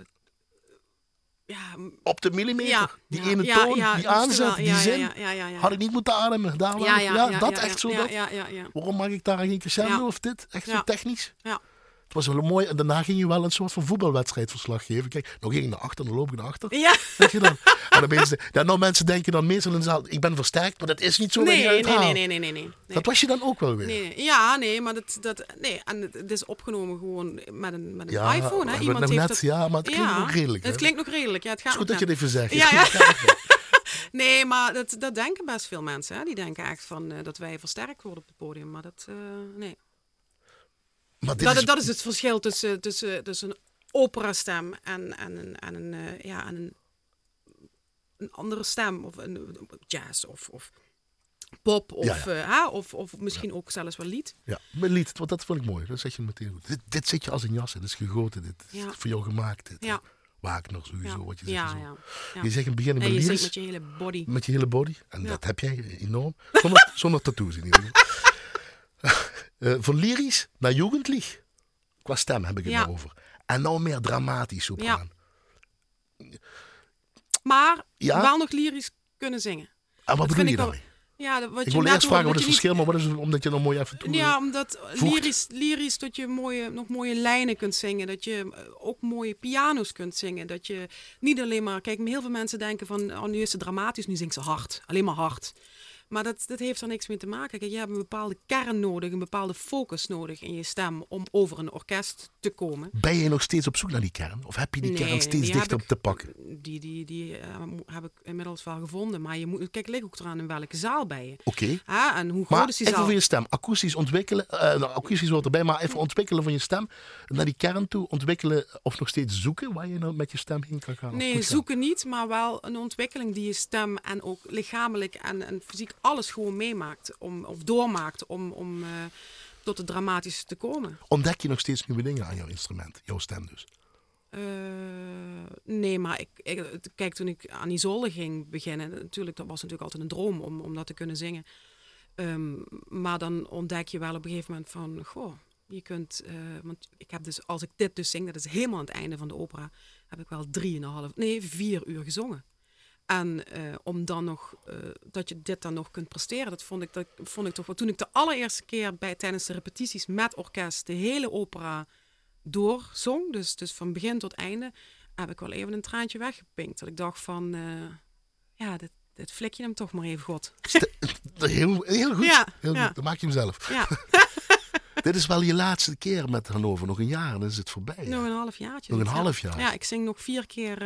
ja, Op de millimeter. ja. die ja, ene toon, die aanzet, die zin. Had ik niet moeten ademen. Daar ja, dat echt zo. Ja, dat, ja, ja, ja. Waarom mag ik daar geen crescendo of dit? Echt zo technisch? Ja. Het was wel mooi. En daarna ging je wel een soort van voetbalwedstrijdverslag geven. Kijk, dan ging ik naar achter, dan loop ik naar achter. Ja, Zeg je dan? En dan mensen, ja, nou, mensen denken dan meestal in de zaal, ik ben versterkt, maar dat is niet zo nee, nee, nee, nee, nee, nee. Dat was je dan ook wel weer. Nee. Ja, nee, maar dat, dat, nee, en het, het is opgenomen gewoon met een, met een Ja, iPhone. Hè? Iemand heeft net, het, ja, maar het klinkt ja, ook redelijk. Het klinkt nog redelijk, ja. Het gaat Het is goed dat nog je dit net. even zegt. Ja, Het ja. Nee, maar dat, dat denken best veel mensen. Hè? Die denken echt van, eh, dat wij versterkt worden op het podium. Maar dat, eh, nee. Maar dit Dat, is, dat is het verschil tussen, tussen, tussen een operastem en, en, een, en, een, eh, ja, en een, een andere stem. Of een, jazz of, of pop. Of, Ja, ja. eh, of, of misschien ook zelfs wel lied. Ja, met lied, want dat vond ik mooi. Dat zeg je meteen goed. Dit, dit zit je als een jas, dit is gegoten, dit is voor jou gemaakt. Dit, Ja. Wagner sowieso, Ja, wat je zegt. ja, zo. Je zegt in het begin met je zingt lyrisch, met je hele body. met je hele body. En dat heb jij enorm. Zonder, zonder tattoos in ieder geval. Eh, van lyrisch naar jugendlich. Qua stem heb ik het Ja. nou over. En nou meer dramatisch sopraan. Maar Ja? wel nog lyrisch kunnen zingen. En wat Dat bedoel je daarmee? Ja, wat Ik je wil eerst vragen wat is het verschil, maar wat is het omdat je nog mooi even toe... Ja, omdat voegt. lyrisch, lyrisch dat je mooie, nog mooie lijnen kunt zingen. Dat je eh, ook mooie piano's kunt zingen. Dat je niet alleen maar... Kijk, heel veel mensen denken van... Oh, nu is ze dramatisch, nu zingt ze hard. Alleen maar hard. Maar dat, dat heeft er niks mee te maken. Kijk, je hebt een bepaalde kern nodig. Een bepaalde focus nodig in je stem... om over een orkest te komen. Ben je nog steeds op zoek naar die kern? Of heb je die kern steeds die dichter ik- te pakken? Die, die, die eh, heb ik inmiddels wel gevonden. Maar je moet... Kijk, ligt ook eraan in welke zaal ben je. Oké. Ah, en hoe groot Maar is die even zaal? voor je stem. Akoestisch ontwikkelen. eh nou, akoestisch hoort erbij, maar even ontwikkelen van je stem. Naar die kern toe. Ontwikkelen of nog steeds zoeken waar je nou met je stem heen kan gaan. Nee, zoeken niet, maar wel een ontwikkeling die je stem en ook lichamelijk en, en fysiek alles gewoon meemaakt. Om, of doormaakt om, om eh, tot het dramatische te komen. Ontdek je nog steeds nieuwe dingen aan jouw instrument. Jouw stem dus. Eh, nee, maar ik, ik, kijk, toen ik aan Isolde ging beginnen, natuurlijk, dat was natuurlijk altijd een droom om, om dat te kunnen zingen. Ehm, maar dan ontdek je wel op een gegeven moment van, goh, je kunt, eh, want ik heb dus, als ik dit dus zing, dat is helemaal aan het einde van de opera, heb ik wel drieënhalf, nee, vier uur gezongen. En eh, om dan nog, eh, dat je dit dan nog kunt presteren, dat vond ik, dat vond ik toch wel. Toen ik de allereerste keer bij, tijdens de repetities met orkest de hele opera doorzong, dus, dus van begin tot einde, heb ik wel even een traantje weggepinkt. Dat ik dacht van, eh, ja, dit, dit flik je hem toch maar even god. Heel, heel goed. Ja, heel ja. goed. Dan maak je hem zelf. Ja, Dit is wel je laatste keer met Hannover. Nog een jaar en dan is het voorbij. nog een half jaartje. Nog een half jaar. Ja, ik zing nog vier keer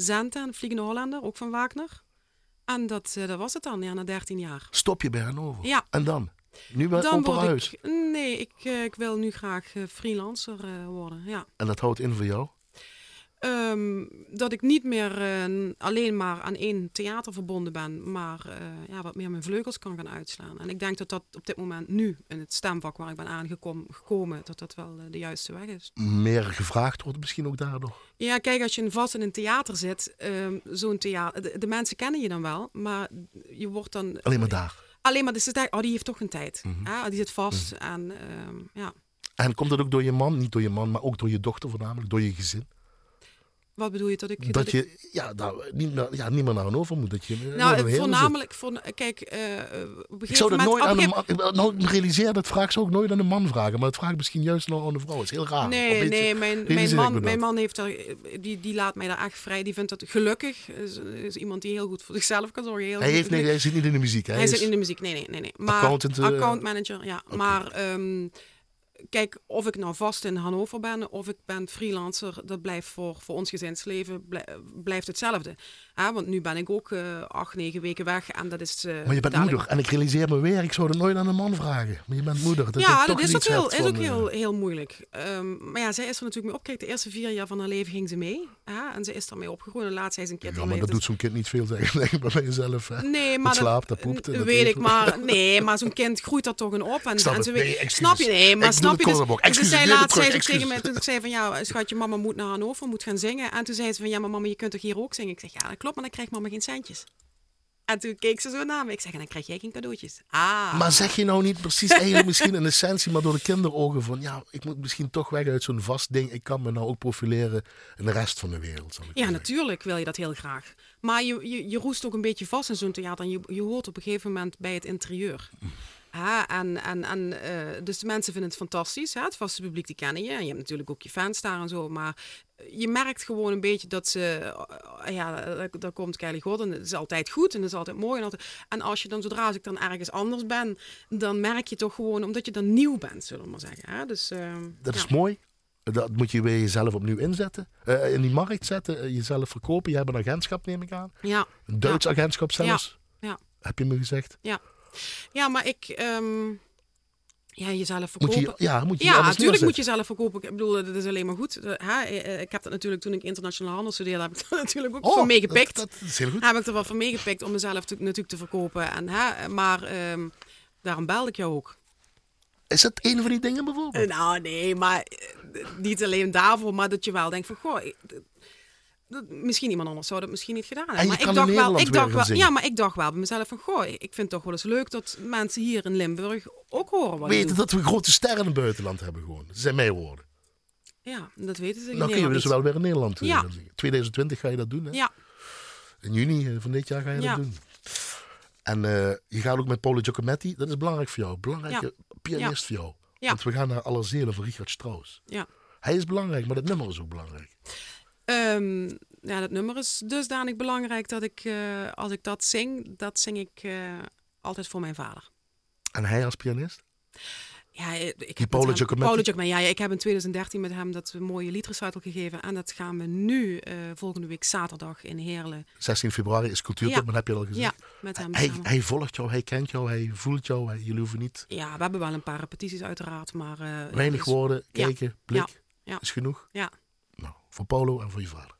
Zenta, een Vliegende Hollander, ook van Wagner. En dat, eh, dat was het dan, ja, na 13 jaar. Stop je bij Hannover. Ja. En dan? Nu word Operahuis. ik... Nee, ik, eh, ik wil nu graag eh, freelancer worden, ja. En dat houdt in voor jou? Ehm, dat ik niet meer eh, alleen maar aan één theater verbonden ben, maar eh, ja, wat meer mijn vleugels kan gaan uitslaan. En ik denk dat dat op dit moment nu, in het stemvak waar ik ben aangekomen, dat dat wel eh, de juiste weg is. Meer gevraagd wordt misschien ook daardoor. Ja, kijk, als je vast in een theater zit, ehm, zo'n theater, de, de mensen kennen je dan wel, maar je wordt dan... Alleen maar daar. Alleen maar, dus ze denken, oh, die heeft toch een tijd. Ah, die zit vast en ehm, ja. En komt dat ook door je man? Niet door je man, maar ook door je dochter voornamelijk. Door je gezin. Wat bedoel je dat ik... Dat je ja, nou, niet, ja, niet meer naar Hannover moet. Dat je nou, een voornamelijk, voor, kijk, op een Ik zou dat moment... nooit aan een een man... Nou, ik realiseer dat vraag ze ook nooit aan een man vragen. Maar dat vraag ik misschien juist nog aan een vrouw. Dat is heel raar. Een Nee, beetje- nee, mijn, mijn, man, mijn man heeft er, die, die laat mij daar echt vrij. Die vindt dat gelukkig. Is, is iemand die heel goed voor zichzelf kan zorgen. Heel Hij, heeft, nee, hij zit niet in de muziek. Hij, hij is, zit in de muziek. Nee, nee, nee. nee. Maar, Accountant, eh, account manager, ja. Maar ehm, kijk, of ik nou vast in Hannover ben of ik ben freelancer, dat blijft voor, voor ons gezinsleven blij- blijft hetzelfde. Ah, want nu ben ik ook eh, acht, negen weken weg en dat is... eh, Maar je bent dadelijk- moeder. En ik realiseer me weer, ik zou dat nooit aan een man vragen. Maar je bent moeder. Dat ja, dat is ook, heel, is ook van, eh, heel, heel moeilijk. Ehm, maar ja, zij is er natuurlijk mee op. Kijk, de eerste vier jaar van haar leven ging ze mee. Hè? En ze is ermee opgegroeid. En laatst zei ze een keer Ja, maar dat het doet zo'n kind niet veel, zeg denk ik bij jezelf. Hè? Nee, maar Dat dat- slaapt, dat poept dat weet eet. ik, maar nee, maar zo'n kind groeit er toch in op. En, snap en het. ze Nee, snap je? Nee, maar Ik snap je? Dus, dus het laatst zei ze tegen mij, toen ik zei van ja, schatje, mama moet naar Hannover, moet gaan zingen. En toen zei ze van ja, maar mama, je kunt toch hier ook zingen? Ik zeg ja, dat klopt, maar dan krijgt mama geen centjes. En toen keek ze zo naar me. Ik zeg, en dan krijg jij geen cadeautjes. Ah. Maar zeg je nou niet precies eigenlijk misschien in essentie, maar door de kinderogen van ja, ik moet misschien toch weg uit zo'n vast ding. Ik kan me nou ook profileren in de rest van de wereld. zal ik Ja, natuurlijk wil je dat heel graag. Maar je, je, je roest ook een beetje vast in zo'n theater. En je, je hoort op een gegeven moment bij het interieur. Ja, en, en, en, eh, dus de mensen vinden het fantastisch. Hè? Het vaste publiek die kennen je. En je hebt natuurlijk ook je fans daar en zo. Maar je merkt gewoon een beetje dat ze... eh, ja, daar- komt Kelly en het is altijd goed en het is altijd mooi. En, altijd, en als je dan, zodra als ik dan ergens anders ben... dan merk je toch gewoon, omdat je dan nieuw bent, zullen we maar zeggen. Hè? Dus, ehm, Dat ja. is mooi. Dat moet je weer jezelf opnieuw inzetten. Eh, in die markt zetten, jezelf verkopen. Je hebt een agentschap, neem ik aan. Ja, Een Duits agentschap zelfs. ja. Heb je me gezegd? ja. Ja, maar ik... ehm, ja, jezelf Moet verkopen. je, ja, moet je Ja, natuurlijk moet je zelf verkopen. Ik bedoel, dat is alleen maar goed. Eh, hè, eh, Ik heb dat natuurlijk toen ik internationaal handel studeerde, heb ik er natuurlijk ook Oh, van meegepikt. Dat, dat is heel goed. Heb ik er wel van meegepikt om mezelf te- natuurlijk te verkopen. En, hè, maar ehm, daarom belde ik jou ook. Is dat een van die dingen bijvoorbeeld? Eh, Nou, nee, maar eh, niet alleen daarvoor, maar dat je wel denkt van, goh, dat- dat- misschien iemand anders zou dat misschien niet gedaan hebben. En je maar kan ik dacht wel, ik dacht wel, ja, maar ik dacht wel bij mezelf van, goh, ik vind het toch wel eens leuk dat mensen hier in Limburg ook horen wat Weten dat we grote sterren in het buitenland hebben gewoon. Dat zijn mijn woorden. Ja, dat weten ze Dan kun je dus wel weer in Nederland Ja. gaan zingen. 2020 ga je dat doen, hè? Ja, In juni eh, van dit jaar ga je Ja. dat doen. En eh, je gaat ook met Paolo Giacometti. Dat is belangrijk voor jou. Belangrijke pianist voor jou. Want we gaan naar Alle Zelen van Richard Strauss. ja. Hij is belangrijk, maar dat nummer is ook belangrijk. Ehm, ja, dat nummer is dusdanig belangrijk dat ik, eh, als ik dat zing, dat zing ik eh, altijd voor mijn vader. En hij als pianist? Ja, eh, ik heb Giacometti, ja, ja, ik heb in 2013 met hem dat mooie liedrecital gegeven. En dat gaan we nu, volgende week zaterdag in Heerlen. 16 februari is cultuurtop, Ja. heb je al gezien? Ja, met hem Hij, samen. hij volgt jou, hij kent jou, hij voelt jou. Hij, jullie hoeven niet Ja, we hebben wel een paar repetities uiteraard, maar... weinig woorden, kijken, blik. Is genoeg. Ja. Voor Polo en voor je vader.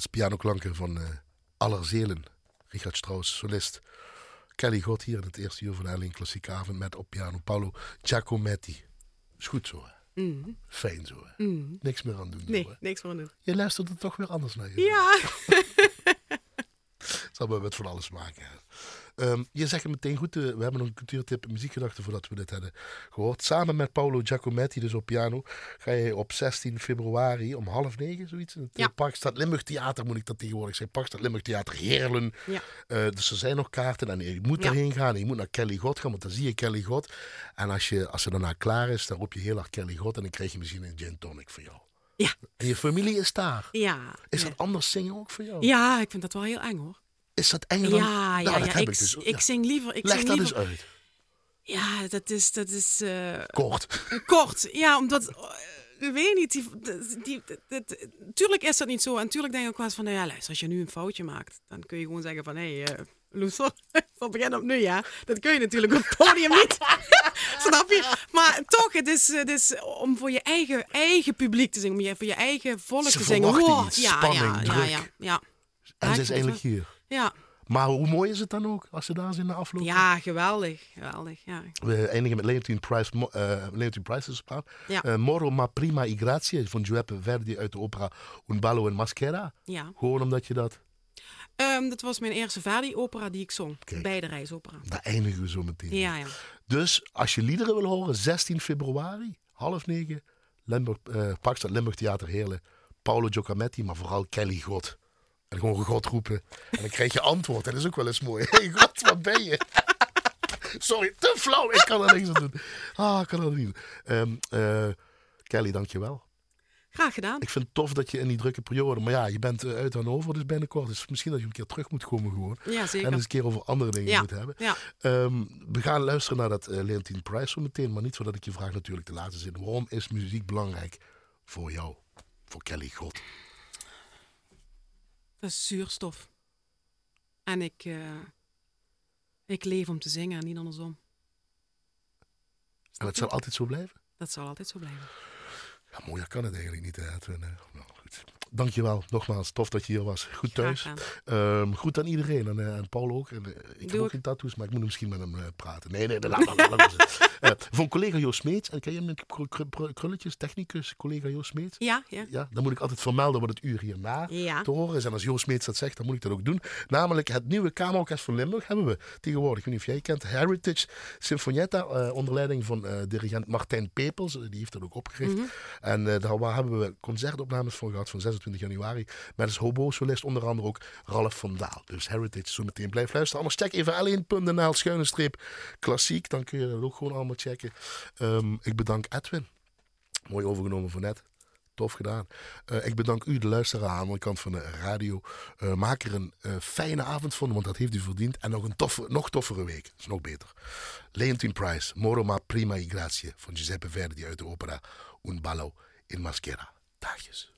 Laatste pianoklanken van eh Allerzelen. Richard Strauss, solist. Kelly God hier in het eerste uur van Helling Klassieke Avond met op piano Paolo Giacometti. Is goed zo, hè? Mhm. Fijn zo, hè? Mhm. Niks meer aan doen. Nee, niks voor doen. Je luistert er toch weer anders naar. je. Ja. Zal maar met van alles maken. hè. Ehm, je zegt het meteen goed. eh, we hebben nog een cultuurtip muziekgedachte voordat we dit hebben gehoord. Samen met Paolo Giacometti, dus op piano, ga je op 16 februari om half negen, zoiets, in het Ja. eh, Parkstad Limburg Theater, moet ik dat tegenwoordig zeggen. Parkstad Limburg Theater Heerlen. Ja. Eh, dus er zijn nog kaarten en je moet Ja. daarheen gaan. Je moet naar Kelly God gaan, want dan zie je Kelly God. En als, je, als ze daarna klaar is, dan roep je heel hard Kelly God en dan krijg je misschien een gin tonic voor jou. Ja. En je familie is daar. Ja. Is ja. dat anders zingen ook voor jou? Ja, ik vind dat wel heel eng hoor. Is dat enger dan... Ja, Nou, ja, dat ja. heb Ik, ik dus. ik zing liever. Ik Leg zing dat liever, eens uit. Ja, dat is, dat is eh, Kort. kort. Ja, omdat. eh, ik weet niet. Die, die, tuurlijk is dat niet zo. En tuurlijk denk ik ook wel eens van. Nou ja, luister, als je nu een foutje maakt. dan kun je gewoon zeggen van. hé, hey, eh, Loeser, van begin opnieuw, ja. Dat kun je natuurlijk op het podium niet. Snap je? Maar toch, het is, het is om voor je eigen, eigen publiek te zingen. Om je, voor je eigen volk Ze te zingen. Wow, ja, spanning, ja, ja, ja, ja. En ze is eindelijk hier. Ja, Maar hoe mooi is het dan ook als ze daar zijn na afloop? ja geweldig. Geweldig, ja. We eindigen met Leontine Price. Leontine Price is. Ja. Eh, Moro ma prima i grazie van Giuseppe Verdi uit de opera Un ballo in maschera. ja. Gewoon omdat je dat... Ehm, dat was mijn eerste Verdi-opera die ik zong. Kijk. Bij de reisopera. Daar eindigen we zo meteen. Ja, ja. Dus als je liederen wil horen, 16 februari, half negen, Limburg, eh, Parkstad Limburg Theater Heerlen. Paulo Giacometti, maar vooral Kelly God. En gewoon God roepen. En dan krijg je antwoord. En dat is ook wel eens mooi. Hé hey God, waar ben je? Sorry, te flauw. Ik kan er niks aan doen. Ah, ik kan er niet doen. Ehm, eh, Kelly, dankjewel. Graag gedaan. Ik vind het tof dat je in die drukke periode... Maar ja, je bent eh, uit Hannover, dus binnenkort. Dus misschien dat je een keer terug moet komen gewoon. Ja, En eens een keer over andere dingen Ja. moet hebben. Ja. Ehm, we gaan luisteren naar dat eh Leontine Price zo meteen. Maar niet voordat ik je vraag natuurlijk de laatste zin. Waarom is muziek belangrijk voor jou? Voor Kelly God. Dat is zuurstof. En ik, eh, ik leef om te zingen en niet andersom. En het zal altijd zo blijven? Dat zal altijd zo blijven. Ja, mooier kan het eigenlijk niet, hè, Edwin. hè? Nou, goed. Dankjewel, nogmaals. Tof dat je hier was. Goed thuis. Ehm, goed aan iedereen. En, eh, en Paul ook. En, eh, ik heb ook geen tattoos, maar ik moet misschien met hem eh, praten. Nee, nee, maar. laat maar Van collega Joost Smeets. En ken je hem met krulletjes? Technicus, collega Joost Smeets. Ja, ja. Ja, dan moet ik altijd vermelden wat het uur hierna Ja. te horen is. En als Joost Smeets dat zegt, dan moet ik dat ook doen. Namelijk het nieuwe Kamerorkest van Limburg hebben we tegenwoordig. Ik weet niet of jij kent. Heritage Sinfonietta, onder leiding van dirigent Martijn Pepels. Die heeft dat ook opgericht. En eh, daar hebben we concertopnames van gehad van 26 januari. Met als hobo-solist onder andere ook Ralf van Daal. Dus Heritage, zo meteen blijf luisteren. Anders check even alleen.nl schuine streep klassiek. Dan kun je dat ook gewoon allemaal checken. Ehm, ik bedank Edwin. Mooi overgenomen voor net. Tof gedaan. Eh, ik bedank u, de luisteraar aan de andere kant van de radio. Eh, maak er een eh, fijne avond van, want dat heeft u verdiend. En nog een toffe, nog toffere week. Dat is nog beter. Leontine Price, Moro ma prima i grazie van Giuseppe Verdi uit de opera Un ballo in maschera. Dagjes.